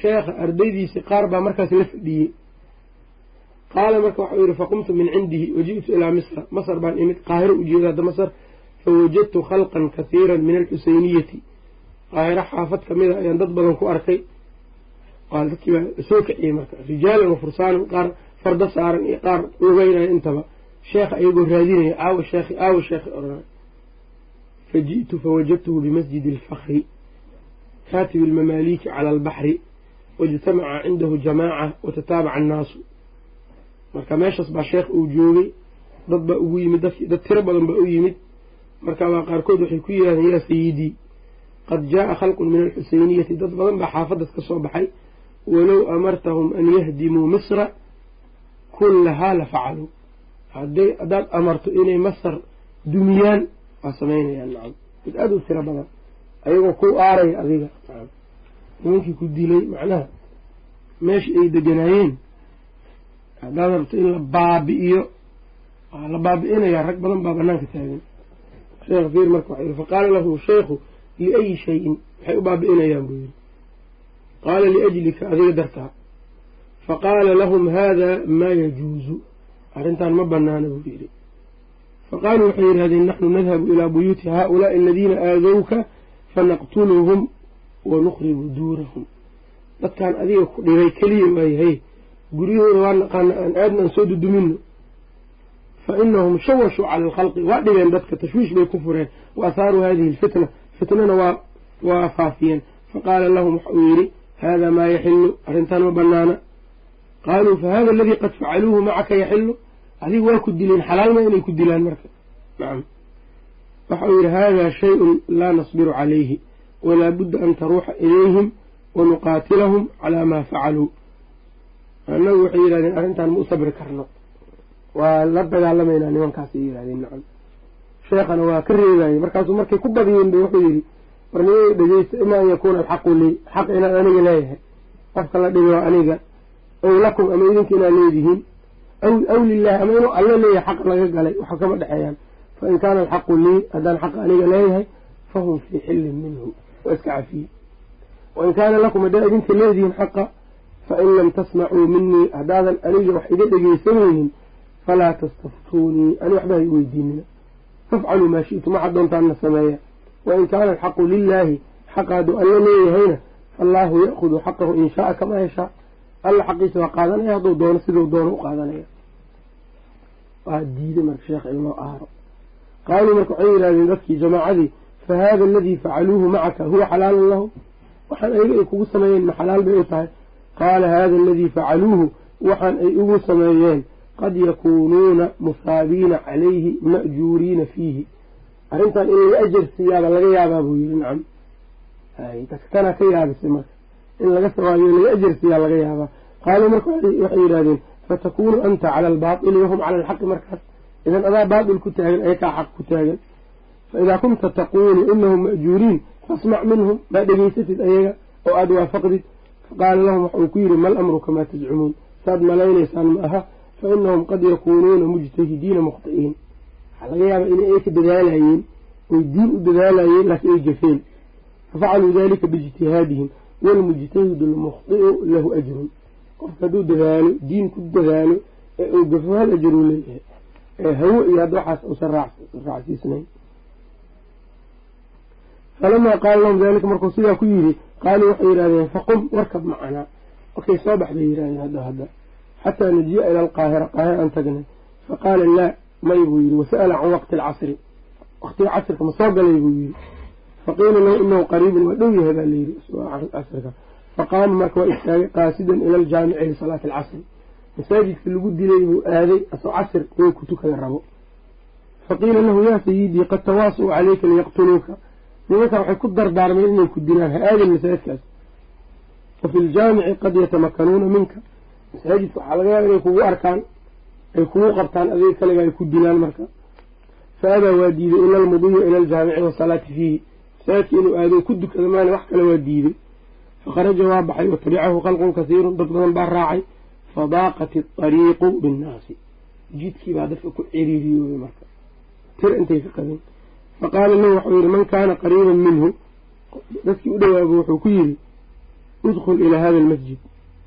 sheekha ardaydiisii qaar baa markaas la fadhiyey. Qaala marka waxau yidhi faqumtu min cindihi waji'tu ilaa misra masr baan imid qaahiro ujeeda hadda masr fawajadtu khalqan kathiiran min alxuseyniyati qaahiro xaafad kamida ayaan dad badan ku arkay dadkii baa soo kiciyey marka. Rijaalan wa fursaanan qaar fardo saaran iyo qaar lugeynaya intaba. Sheekha iyagoo raadinaya aawa sheekhi aawa sheekhi odhanay fa ji'tu fawajadtuhu bimasjidi alfakri kaatibi almamaaliki cala albaxri waijtamaca cindahu jamaaca watataabaca annaasu. Marka meeshaas baa sheekh uu joogay dad baa ugu yimid dad tiro badan baa u yimid. Markaabaa qaarkood waxay ku yidhahdeen yaa sayidii qad jaaa khalqun min alxuseyniyati dad badan baa xaafaddas ka soo baxay walow amartahum an yahdimuu misra kullahaa la facaluu. Haddaad amarto inay masar dumiyaan waa samaynayaan nacam. Mid aada u tiro badan. Ayagoo ku aaraya adiga nimankii ku dilay macnaha meesha ay deganaayeen. Haddaad rabto in la baabi'iyo waa la baabi'inayaa rag badan baa banaanka taagan. Sheekh fiir marka waxa yidhi faqaala lahu sheekhu liayi shayin. Maxay u baabi'inayaan buu yidhi qaala liajlika adiga dartaa faqaala lahum haada maa yajuuzu arrintan ma banaana buu yidhi faqaaluu waxay yidhahdeen naxnu nadhabu ilaa buyuuti haaulaai aladiina aadowka fanaqtuluhum wa nukhribu duurahum dadkan adiga ku dhibay keliya waayahay guryahooda waa naqaana aan aadna aan soo dudumino fa inahum shawashuu cala alkhalqi waa dhibeen dadka tashwiish bay ku fureen wa ahaaruu hadihi alfitna fitnana waa waa faafiyeen faqaala lahum waxa uu yidhi hada maa yaxilu arrintan ma banaana qaaluu fa hada aladii qad facaluuhu macaka yaxilu adigu waa ku dileen xalaalma inay ku dilaan marka nacam waxa uu yidhi hada shayun laa nasbiru calayhi walaa budda an taruuxa ilayhim wanuqaatilahum calaa maa facaluu annagu waxay yidhahdeen arrintan ma u sabri karno waa la dagaalamaynaa nimankaasay yidhahdeen nacam sheekhana waa ka reebayey markaasuu markay ku badiyeen ba wuxuu yidhi war nimaga dhegeysta ima an yakuuna alxaqu lii xaq inaad aniga leeyahay. Qofka la dhigo aniga ow lakum ama idinka inaad leedihiin aw lilahi ama inuu alle leeyahay xaq laga galay waxa kama dhexeeyaan. Fain kaana alxaqu lii haddaan xaqa aniga leeyahay fahum fii xillin minhu waa iska cafiye. Wain kaana lakum haddaa idinka leedihiin xaqa fain lam tasmacuu minii haddaadan aniga wax iga dhegeysanaynin falaa tastaftuunii ani waxba hay weydiinina. Fafcaluu maa shi'tum waxaad doontaanna sameeya wain kaana alxaqu lilaahi xaqa hadduu alle leeyahayna faallaahu ya'khudu xaqahu in shaaa kamaa yashaa alla xaqiisa waa qaadanaya hadduu doono siduu doono u qaadanaya waa diiday marka sheekh in aaro qaaluu marka waxay yidhahdeen dadkii jamaacadii fa haada aladii facaluuhu macaka huwa xalaalun lahu waxaan ayaga ay kugu sameeyeen ma xalaal bay u tahay qaala haada aladii facaluuhu waxaan ay ugu sameeyeen qad yakuunuuna musaabiina calayhi ma'juuriina fiihi arrintan in laga ajar siiyaaba laga yaabaa buu yidhi nacam. Dadka ka yaabisay marka. In laga sawaabiyo laga ajar siiyaa laga yaabaa. Qaaluu marka waxay yidhahdeen fatakuunu anta cala albaatili wahum cala alxaqi markaas. Idan adaa baatil ku taagan ayakaa xaq ku taagan. Fa idaa kunta taquulu inahum ma'juuriin fasmac minhum maa dhegeysatid ayaga oo aada waafaqdid faqaala lahum waxa uu ku yidhi mal amru kamaa tazcumuun saad malaynaysaan ma aha fa inahum qad yakuunuuna mujtahidiina mukhti'iin waxaa laga yaabaa inay ay ka dadaalayeen oy diin u dadaalayeen laakiin ay jafeen. Fafacaluu dalika biijtihaadihim waalmujtahidu almukhdi'u lahu ajrun. Qofka hadduu dadaalo diin ku dadaalo ee uu gafo hal ajaruu leeyahay ee hawo iyo hadda waxaas uusan raacsiisnayn falamaa qaala lahum dalika markuu sidaa ku yidhi qaaluu waxay yidhahdeen faqum warkab macanaa markay soo bax bay yidhahdeen hadda hadda. Xataa najiya ila alqaahira qaahira aan tagnay. Faqaala laa may buu yidhi wasa'ala can waqti alcasri. Waqtiga casrka ma soo galay buu yidhi. Faqiila lahu inahu qariibun waa dhow yahay baa layidhi casrka faqaama marka waa istaagay qaasidan ila aljaamici lisalaati alcasri. Masaajidka lagu dilay buu aaday asoo casr inuu ku tukada rabo. Faqiila lahu yaa sayidii qad tawaasuu caleyka liyaqtuluuka. Nimankan waxay ku dardaarmeen inay ku dilaan ha aadin masaajidkaas. Wa fi ljaamici qad yatamakanuuna minka. Masaajidka waxaa laga yaaba inay kugu arkaan ay kugu qabtaan adiga kaliga ay ku dilaan marka. Fa abaa waa diiday ila almudiya ila aljaamici wasalaati fiihi masaajidka inuu aado ku dukada maana wax kale waa diiday. Fakharaja waa baxay watabicahu khalqun kasiirun dad badan baa raacay. Fadaaqat iطariiqu binnaasi. Jidkii baa dadka ku ciriiriyooyey marka. Tir intay ka qabeen faqaala lahu waxau yihi man kaana qariiban minhu. Dadkii u dhawaaba wuxuu ku yidhi udkhul ilaa hada almasjid.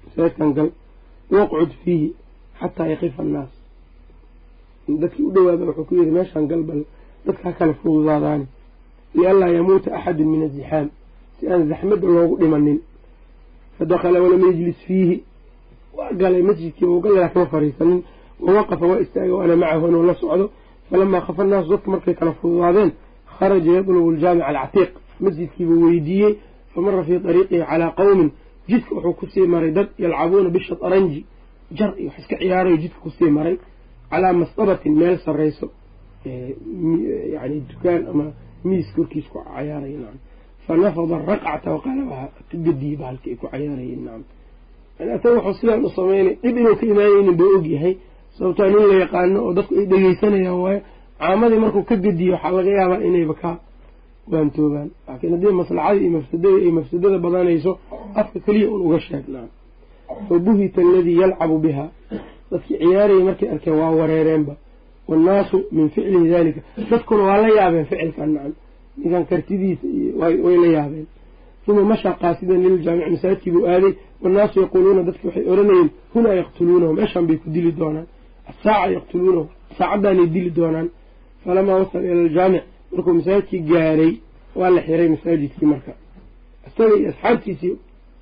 Masaajidkan gal waqcud fiihi xataa yakifa annaas dadkii u dhawaaba wuxuu ku yidhi meeshaan gal bal dadka ha kala fududaadaani lianlaa yamuuta axadun min azixaam si aan zaxmada loogu dhimanin. Fadakala walam yajlis fiihi. Waa galay masjidkiiba u galay kama fariisanin. Wawaqafa waa istaagay waana macahu inuu la socdo. Falamaa kafa annaasu dadka markay kala fududaadeen kharaja yadlubu aljaamica alcatiiq masjidkiibuu weydiiyey famara fii ariiqihi calaa qowmin jidka wuxuu ku sii maray dad yalcabuuna bishatranji jar iyo wax iska ciyaarayo jidka ku sii maray calaa masdabatin meel sarrayso yani dukaan ama miis korkiis ku cayaaraya nacam fanafada raqcata waqalabaha ka gadiyey bahalka ay ku cayaarayeen nacam asaga wuxuu sidaan u sameynay dhib inuu ka imaanaynin buu og yahay sababtoa nin la yaqaano oo dadku ay dhegeysanayaan waayo caamadii markuu ka gediyo waxaa laga yaabaa inayba ka waantoobaan. Laakiin haddii maslaxadii iyo mafsadada ay mafsadada badanayso afka keliya un uga sheeg nacam fabuhita aladii yalcabu biha dadkii ciyaarayay markay arkeen waa wareereenba. Waannaasu min ficlihi dalika dadkuna waa la yaabeen ficilkan nacam ninkan kartidiisa way la yaabeen. Uma mashaa qaasidan liljaamici masaajidkii buu aaday. Wannaasu yaquuluuna dadki waxay oranayeen hunaa yaqtuluunahu. Meeshaan bay ku dili doonaan. Asaaca yaqtuluunahu. Saacaddaanay dili doonaan. Falamaa wasala ila aljaamic. Markuu masaajidkii gaaray waa la xiray masaajidkii marka. Isaga iyo asxaabtiisii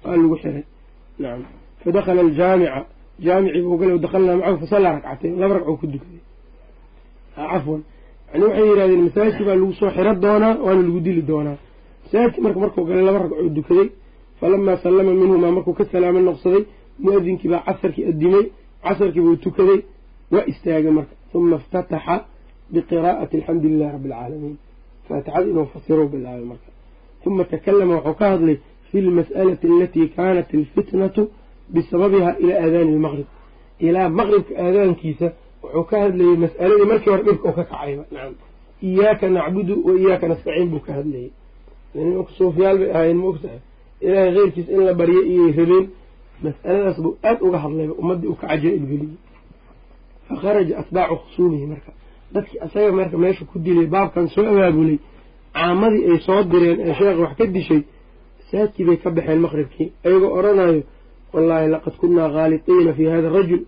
waa lagu xiray. Nacam fadakhala aljaamica jaamicii buu galay dakhalnaa macahu fasallaa ragcatayn laba ragcoo ku dukaday cafwan. Yani waxay yidhahdeen masaajidkii baa lagu soo xiro doonaa waana lagu dili doonaa. Masaajidkii marka markuu galay laba ragcoo dukaday falamaa sallama minhumaa markuu ka salaamo noqsaday mu'adinkii baa casarkii addimay casarkii buu tukaday waa istaagay marka. Uma iftataxa biqiraa'ati alxamdu lilahi rabbi alcaalamiin faatixada inuu fasiro bilaabay marka. Uma takalama wuxuu ka hadlay fi lmas'alati alatii kaanat alfitnatu bisababiha ilaa aadaani almaqrib ilaa maqribka aadaankiisa wuxuu ka hadlayey mas'aladii markii hore dhibka u ka kacayba nacam iyaaka nacbudu wa iyaaka nastaciin buu ka hadlayey suufyaal bay ahaayeen ma ilaahay keyrkiis in la baryo iyay rabeen mas'aladaas buu aada uga hadlayba ummaddii uu ka cajaa'ib geliyey fa kharaja atbaacu khusuumihi marka. Dadkii asaga marka meesha ku dilay baabkan soo abaabulay caamadii ay soo direen ee sheekh wax ka dishay masaajkii bay ka baxeen maqribkii ayagoo odhanayo wallaahi laqad kunnaa khaaliqiina fii hada arajul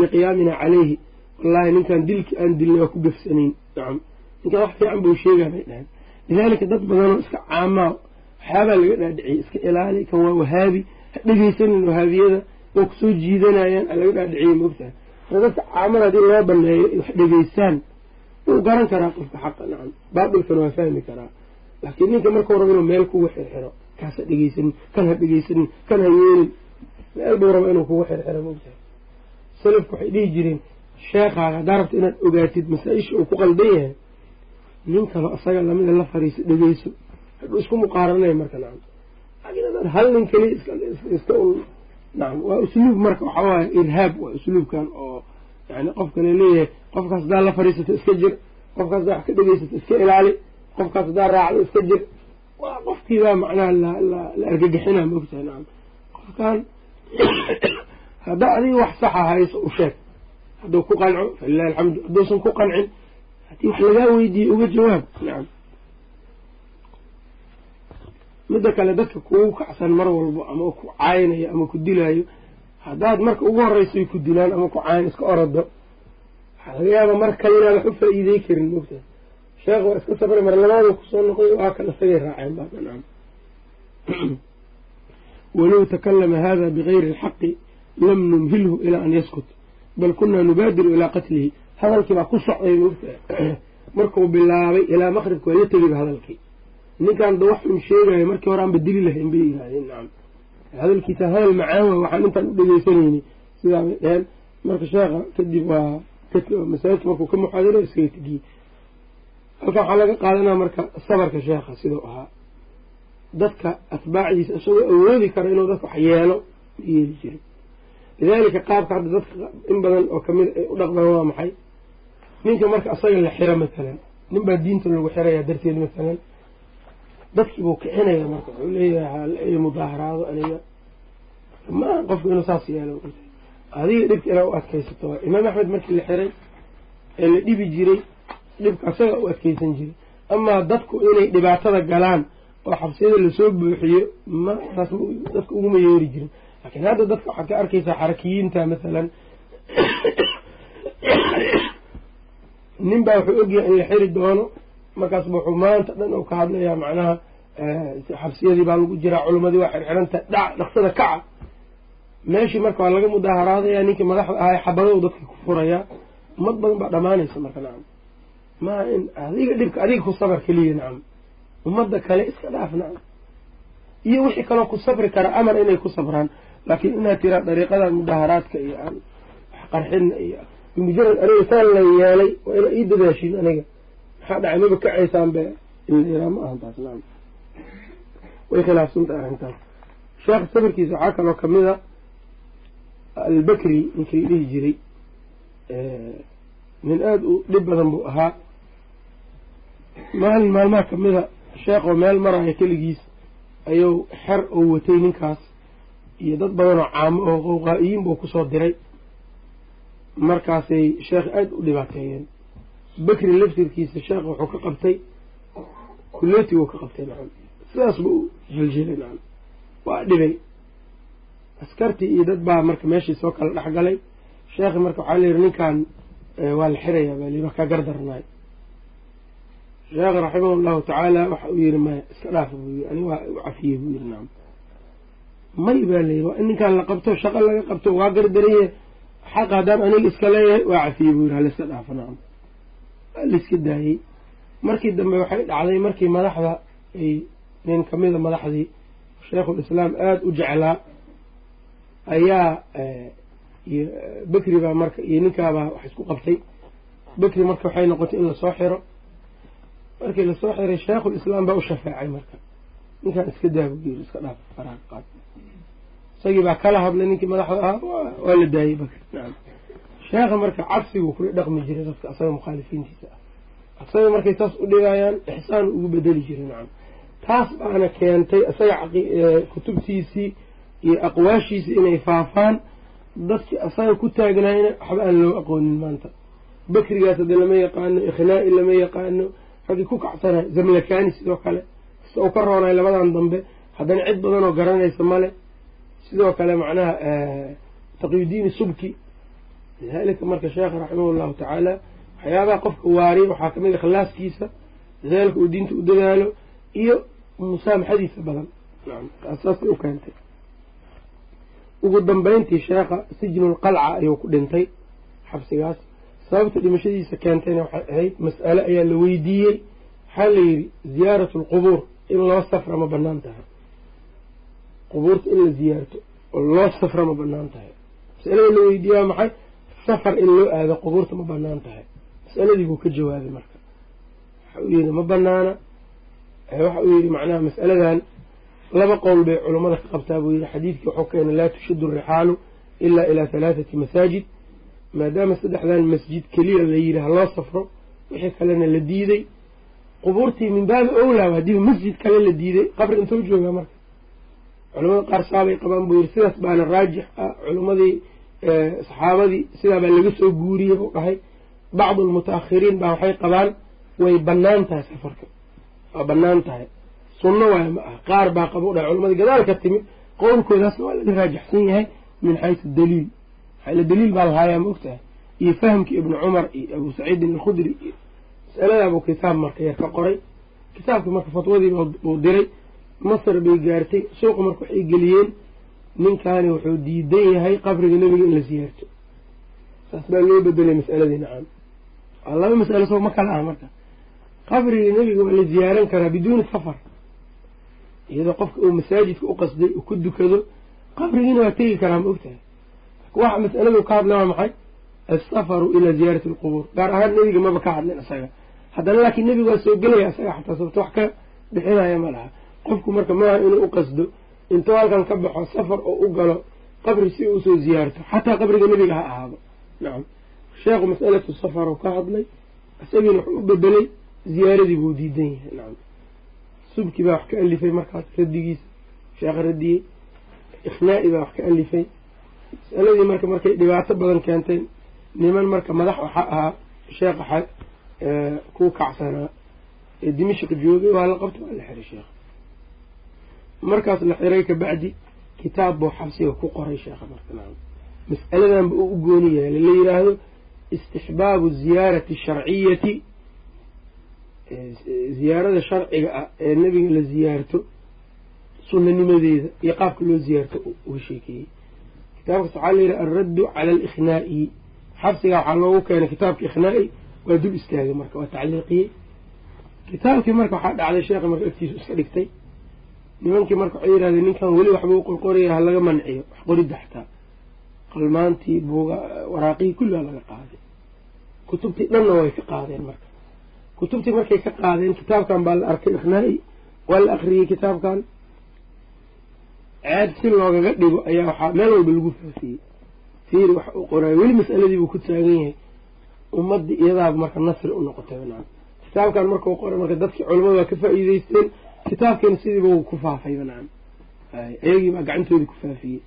liqiyaamina caleyhi wallaahi ninkan dilki aan dilnay waa ku gafsanayn nacam ninkan wax fiican buu sheegaa bay dhahen lidaalika dad badanoo iska caamaa waxyaabaa laga dhaadhiciyey iska ilaali kan waa wahaabi ha dhegeysanin wahaabiyada waa ku soo jiidanayaan laga dhaadhiciyey maogtahay marka dadka caamada haddii loo baneeyo wax dhegeystaan wuu garan karaa qofka xaqa nacam baatilkana waa fahmi karaa laakiin ninka markuu rabo inuu meel kugu xirxiro kaas ha dhegeysanin kan ha dhegeysanin kan ha yeelin meel buu raba inuu kugu xirxiro maogtahay salafku waxay dhihi jireen sheekaaga haddaa rabta inaad ogaatid masaa-isha uu ku qaldan yahay nin kaloo isaga lamida la fariiso dhegeyso hadhuu isku muqaaranaya marka nacam. Laakiin hal nin keliya iska un nacam waa usluub marka waxaa waaye irhaab waa usluubkan oo yani qofka la leeyahay qofkaas haddaa la fariisato iska jir qofkaas haddaa wax ka dhegeysato iska ilaali qofkaas haddaa raacdo iska jir waa qofkiibaa macnaha la la argagixinaa maogtahay nacam. Qofkan haddaa adiga wax saxa hayso u sheeg. Hadduu ku qanco falilahi alxamdu hadduusan ku qancin haddii wax lagaa weydiiyey uga jawaab. Nacam midda kale dadka kugu kacsan mar walbo ama ku caaynayo ama ku dilaayo haddaad marka ugu horreysay ku dilaan ama ku caayan iska orado waxaa laga yaaba mar kale wax u faa-iidey karin mogtahay sheekh waa iska sabray mar labaadu ku soo noqday waa kan isagay raaceen baa nacam walow takalama hada bigayri alxaqi lam numhilhu ilaa an yaskut bal kunaa nubaadiru ilaa qatlihi. Hadalkii baa ku socday markuu bilaabay ilaa maqribka waa la tegayba hadalkii. Ninkaan da wax un sheegayo markii hore aanba dili lahayn bay yidhahdeen nacam hadalkiisa hadal macaan way waxaan intaan u dhegeysanayni. Sidaa bay marka sheekha kadib waa masaajidka markuu ka muxaadiro iskaga tegiyey halkan waxaa laga qaadanaa marka sabarka sheekha sidau ahaa dadka atbaacdiisa isagoo awoodi kara inuu dadka wax yeelo ma yeeli jirin lidaalika qaabka hadda dadka in badan oo ka mid ay u dhaqmaan waa maxay? Ninka marka asaga la xiro matalan nin baa diinta lagu xirayaa darteed matalan dadkii buu kicinaya marka wuxuu leeyahay mudaaharaado aniga. Ma qofku inuu saas yeelo adiga dhibka inaa u adkaysato imaam axmed markii la xiray ee la dhibi jiray dhibka asaga u adkeysan jiray. Amaa dadku inay dhibaatada galaan oo xabsiyada la soo buuxiyo ma dadka uguma yeeri jirin. Laakiin hadda dadka waxaad ka arkaysaa xarakiyiinta masalan nin baa wuxuu ogyahay in la xiri doono markaasba wuxuu maanta dhan u ka hadlayaa macnaha xabsiyadii baa lagu jiraa culimadii waa xirxiranta dhac dhaqsada kaca. Meeshii marka waa laga mudaaharaadaya ninkii madaxda ahay xabadow dadka ku furayaa. Ummad badan baa dhamaanaysa marka nacam maa in adiga dhibka adiga ku sabar keliya nacam ummadda kale iska dhaaf nacam. Iyo wixii kaloo ku sabri kara amar inay ku sabraan. Laakiin inaad tiraa dariiqadan mudaaharaadka iyo aan qarxina iyo bimujarad aniga saan la yeelay waa ina ii dadaashiin aniga. Maxaa dhacay? Maba kacaysaan be in la yiraa ma ahan taas nacam. Way khilaafsantahay arrintaas. Sheekh sabirkiisa waxaa kaloo ka mid a albakri ninkii dhihi jiray. Nin aada u dhib badan buu ahaa. Maalin maalmaha kamida sheekoo meel maraya keligiis ayuu xer oo watay ninkaas. Iyo dad badan oo caamo oo qowqaa-iyiin buu ku soo diray. Markaasay sheekh aada u dhibaateeyeen. Bakri laftirkiisa sheekh wuxuu ka qabtay. Kuleetiguu ka qabtay nacam. Sidaas buu jiljilay nacam. Waa dhibay. Askartii iyo dad baa marka meeshii soo kala dhex galay sheekhi marka waxaa layihi ninkan waa la xirayaa baa layihi markaa gardarnaay sheekh raximah allahu tacaala waxa uu yihi maya iska dhaafa buu aniga waa u cafiyey buu yihi nacam may baa layihi waa in ninkaan la qabto shaqo laga qabto waa gardaraye xaq haddaan aniga iska leeyahay waa cafiyey buu yihi halaiska dhaafo nacam waa laiska daayey. Markii dambe waxay dhacday markii madaxda ay nin kamida madaxdii sheikhul islaam aada u jeclaa ayaa bekri baa marka iyo ninkaabaa wax isku qabtay. Bekri marka waxay noqotay in la soo xiro markii la soo xiray sheikhul islaam baa u shafeecay marka. Ninkaan iska daa buu yiri iska dhaaf faraha qaad. Isagii baa kala hadlay ninkii madaxda ahaa waa la daayey nacam sheekha marka cabsiguu kula dhaqmi jiray dadka asaga mukhaalifiintiisa ah. Asaga markay taas u dhigayaan ixsaan ugu bedeli jiray nacam taas baana keentay isaga kutubtiisii iyo aqwaashiisii inay faafaan dadkii asaga ku taagnaayna waxba aan loo aqoonin maanta. Bakrigaas hadda lama yaqaano ikhnaa-i lama yaqaano raggii ku kacsana zamlakani sidoo kale. Kasta uu ka roonay labadan dambe haddana cid badan oo garanaysa male sidoo kale macnaha taqiyudiini subki. Lidalika marka sheekha raximah llahu tacaala waxyaabaha qofka waariya waxaa ka mid a ikhlaaskiisa dadaalka uu diinta u dadaalo iyo musaamaxadiisa badan. Saasay u keentay. Ugu dambeyntii sheekha sijnulqalca ayuu ku dhintay xabsigaas sababta dhimashadiisa keentayna waxay ahayd mas'ale ayaa la weydiiyey. Waxaa la yidhi ziyaaratu alqubuur in loo safra ma bannaan tahay. Qubuurta in la ziyaarto oo loo safra ma bannaan tahay. Masalada la weydiiyaa maxay? Safar in loo aado qubuurta ma bannaan tahay. Masaladii buu ka jawaabay marka. Waxa uu yidhi ma banaana waxa uu yidhi macnaha mas'aladan laba qowl bay culummada ka qabtaa buu yidhi. Xadiidkii wuxuu keenay laa tushaddu rixaalu ilaa ilaa halaathati masaajid maadaama saddexdan masjid keliya la yidhi ha loo safro wixii kalena la diiday. Qubuurtii min baabi owlaa haddiiba masjid kale la diiday qabri intuu joogaa marka. Culamada qaar saabay qabaan buu yidhi sidaas baana raajix ah. Culimmadii saxaabadii sidaa baa laga soo guuriyey buu dhahay bacdu almuta-akhiriin baa waxay qabaan way bannaan tahay safarka. Waa bannaan tahay. Sunno waay ma ah qaar baa qaba u dhahay. Culimadii gadaal ka timid qowlkoodaasna waa laga raajixsan yahay min xaysu daliil maxaala daliil baa lahaayaa ma ogtahay? Iyo fahamkii ibnu cumar iyo abu saciidin alkhudri iyo masaladaabuu kitaab marka yar ka qoray. Kitaabkii marka fatwadii buu diray. Masr bay gaartay suuqa marka waxay geliyeen. Ninkaani wuxuu diidan yahay qabriga nebiga in la siyaarto saas baa loo bedelay mas'aladii nacam laba mas'alo soo ma kala ah marka. Qabrigii nebiga waa la ziyaaran karaa biduuni safar. Iyadoo qofka uu masaajidka u qasday uu ku dukado qabrigiina waa tegi karaa ma ogtahay waxa masaladu ka hadla waa maxay? Asafaru ilaa ziyaarati alqubuur. Gaar ahaan nebiga maba ka hadlin isaga haddana laakiin nebiga waa soo gelaya isaga xataa sababto wax ka bixinaya ma laha. Qofku marka maaha inuu u qasdo intuu halkan ka baxo safar oo u galo qabri si uu u soo ziyaarto xataa qabriga nebiga ha ahaado. Nacam sheekhu masalatu safar oo ka hadlay isagiina wuxuu u bedelay ziyaaradii buu diidan yahay. Nacam subki baa wax ka alifay markaas raddigiisa. Sheekha radiyey ikhnaa'i baa wax ka alifay masaladii marka markay dhibaato badan keentay niman marka madax waxaa ahaa sheekha xa kuu kacsanaa ee dimashik joogay waa la qabta waa la xiray sheekha markaas la xiray kabacdi kitaab buu xabsiga ku qoray sheekha marka mas'aladanba uu u gooni yahay la yiraahdo istixbaabu ziyaarati sharciyati ziyaarada sharciga ah ee nebiga la ziyaarto sunanimadeeda iyo qaabka loo ziyaarto uga sheekeeyey kitaabkaas waxaa la yidhaha alraddu cala alikhnaa'i. Xabsigaa waxaa loogu keenay kitaabka ikhnaa'i waa dul istaagay marka waa tacliiqiyey. Kitaabkii marka waxaa dhacday sheekha marka agtiisu iska dhigtay. Nimankii marka waxay yidhahdeen ninkan weli waxba u qorqoraya ha laga manciyo wax qoridda xataa qalmaantii buuga waraaqihii kulligaa laga qaaday. Kutubtii dhanna way ka qaadeen marka. Kutubtii markay ka qaadeen kitaabkan baa la arkay ikhnaa'i. Waa la akriyey kitaabkan ceeb si loogaga dhigo ayaa waxaa meel walba lagu faafiyey. Fiiri wax uu qoraayo weli mas'aladii buu ku taagan yahay. Ummaddii iyadaaba marka nasri u noqotay nacam. Kitaabkan markau qoray marka dadkii culamadu waa ka faa'iideysteen kitaabkiina sidiiba ku faafayba nacam. Iyagii baa gacantoodii ku faafiyey.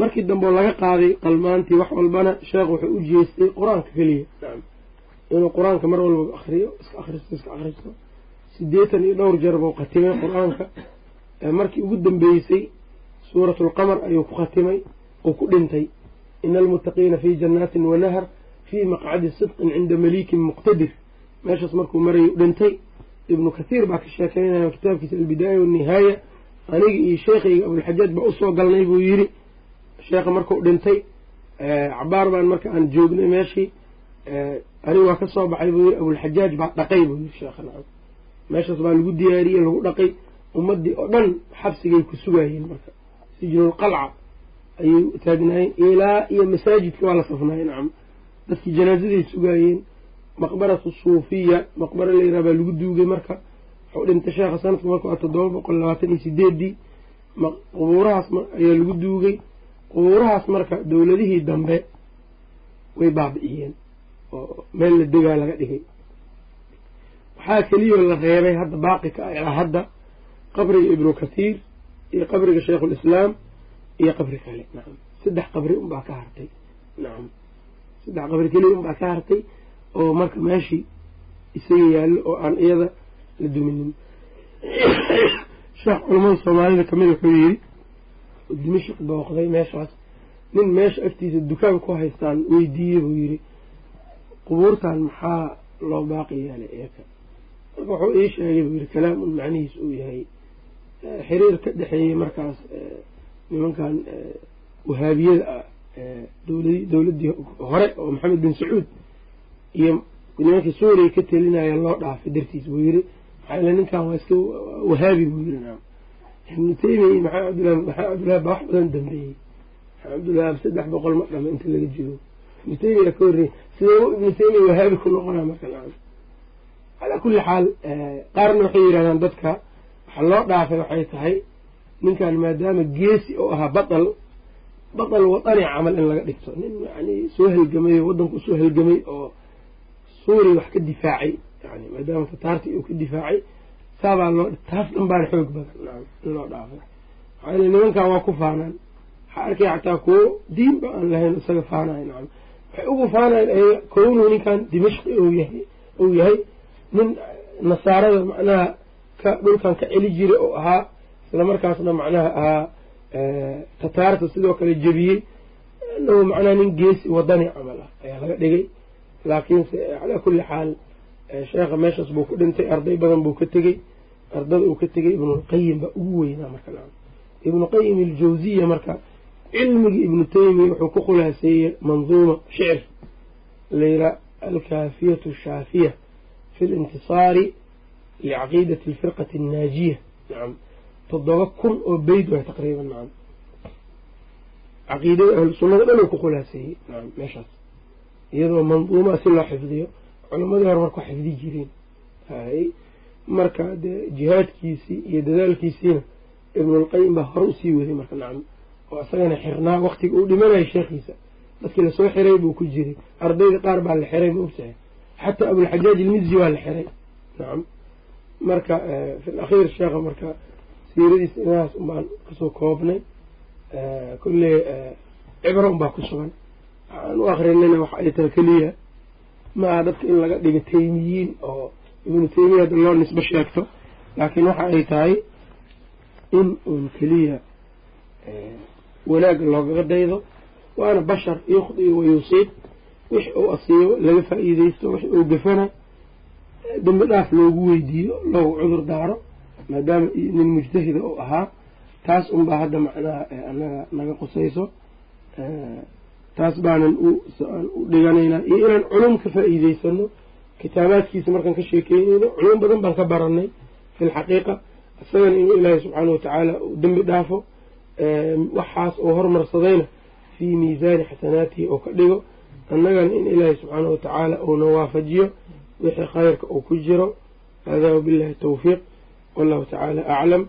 Markii dambeo laga qaaday qalmaantii wax walbana sheekh wuxuu u jeestay qur'aanka keliya inuu qur'aanka mar walba akriyo iska akristo iska akristo sideetan iyo dhowr jeer buu khatimay qur'aanka. Markii ugu dambeysay suuratu alqamar ayuu ku khatimay oo ku dhintay. Ina almuttaqiina fii jannaatin wanahar fii maqcadi sidqin cinda maliikin muqtadir. Meeshaas markuu marayay u dhintay ibnu kathiir baa ka sheekeynaya kitaabkiisa albidaaya wanihaaya aniga iyo sheekhayga abulxajaaj baa u soo galnay buu yidhi. Sheekha markuu dhintay cabaar baan marka aan joognay meeshii aniga waa ka soo baxay buu yidhi abulxajaaj baa dhaqay buu yidhi sheekha nacam. Meeshaas baa lagu diyaariyey lagu dhaqay ummaddii oo dhan xabsigay ku sugaayeen marka sijnulqalca ayay taagnaayeen ilaa iyo masaajidka waa la safnaayey nacam dadkii janaasaday sugaayeen maqbaratu suufiya maqbaro layraa baa lagu duugay marka wuxuu dhintay sheekha sanadka marka waa toddoba boqol labaatan iyo sideedii qubuurahaas ayaa lagu duugay qubuurahaas marka dowladihii dambe way baabi'iyeen oo meel la degaa laga dhigay waxaa keliyoo la reebay hadda baaqi ka ah hadda qabriga ibnu kathiir iyo qabriga sheikhulislaam iyo qabri kale. Nacam saddex qabri unbaa ka hartay. Nacam saddex qabri keliya unbaa ka hartay oo marka meeshii isaga yaallo oo aan iyada la duminin sheekh culamada soomaalida ka mid wuxuu yidhi dimashik booqday meeshaas. Nin meesha agtiisa dukaan ku haystaan weydiiyey buu yidhi qubuurtan maxaa loo baaqi yeelay eeka? Marka wuxuu ii sheegay buu yidhi kalaamun macnihiis uu yahay xiriir ka dhexeeyey markaas nimankan wahaabiyada ah dowladdii hore oo maxamed bin sacuud iyo nimankii suuriya ka telinaya loo dhaafay dartiis buu yidhi maxaa yele ninkan waa iska wahaabi buu yidhi naam. Ibnu taymiya maxaa cabdillah maxaa cabdillahi baa wax badan dambeeyey. Maxaa cabdillahi saddex boqol ma dhama inta laga jiro. Ibnu taymiya ka horreeyey sidee ibnu taymiya wahaabi ku noqonaa marka nacam calaa kulli xaal qaarna waxay yidhahdaan dadka waxaa loo dhaafay waxay tahay ninkan maadaama geesi oo ahaa batal batal wadani camal in laga dhigto. Nin yani soo halgamay oo waddanku u soo halgamay oo suuriya wax ka difaacay yani maadaama tataartii uu ka difaacay saabaa loo taas dhan baana xoog badan in loo dhaafay. Maxaa yele nimankan waa ku faanaan. Waxaa arkaya xataa kuwo diinba aan lahayn isaga faanayo nacam waxay ugu faanayan ayaga kownuu ninkan dimashqi yahay ou yahay nin nasaarada macnaha dhulkan ka celi jiray oo ahaa isla markaasna macnaha ahaa tataarta sidoo kale jebiyey inahu macnaha nin geesi wadani camal ah ayaa laga dhigay. Laakiinse calaa kulli xaal sheekha meeshaas buu ku dhintay arday badan buu ka tegey ardada uu ka tegey ibnulqayim baa ugu weynaa marka nacam. Ibnuqayim aljawziya marka cilmigii ibnu taymiya wuxuu ku khulaaseeyey manduuma shicir layraa alkaafiyatu shaafiya fi lintisaari licaqiidati alfirqati annaajiya nacam toddoba kun oo beyd waay taqriiban nacam caqiidada ahlu sunnada dhan uu ku khulaaseeyey nacam meeshaas iyadoo manduumaa si loo xifdiyo culamadii hore marka xifdi jireen hay marka dee jihaadkiisii iyo dadaalkiisiina ibnulqayim baa hore u sii waday marka nacam oo isagana xirnaa waktiga uu dhimanayo sheekhiisa dadkii la soo xiray buu ku jiray ardayda qaar baa la xiray ma ogtahay xataa abulxajaaj ilmizzi waa la xiray nacam marka fi lakhiir sheekha marka siiradiisa inahaas unbaan ka soo koobnay. Kulley cibro unbaa ku sugan. Waxaan u akrinayna waxa ay tahay keliya maaha dadka in laga dhigo taymiyiin oo ibnu taymiya hadda loo nisbo sheegto. Laakiin waxa ay tahay in uun keliya wanaagga loogaga daydo. Waana bashar yukhdi wa yusiib wix uu asiibo laga faa'iideysto wix uu gafana dambi dhaaf loogu weydiiyo loogu cudur daaro maadaama nin mujtahida uu ahaa taas unbaa hadda macnaha anaga naga qusayso taas baanan u dhiganaynaa. Iyo inaan culum ka faa'iideysano kitaabaadkiisa markaan ka sheekeynayno culum badan baan ka baranay fi lxaqiiqa isagana inuu ilaahay subxaana watacaala dembi dhaafo waxaas oo hormarsadayna fii miisaani xasanaatihi oo ka dhigo annagana in ilaahay subxaana watacaala uuna waafajiyo wixii khayrka uu ku jiro. Hada wabillahi tawfiiq. Wallahu tacaala aclam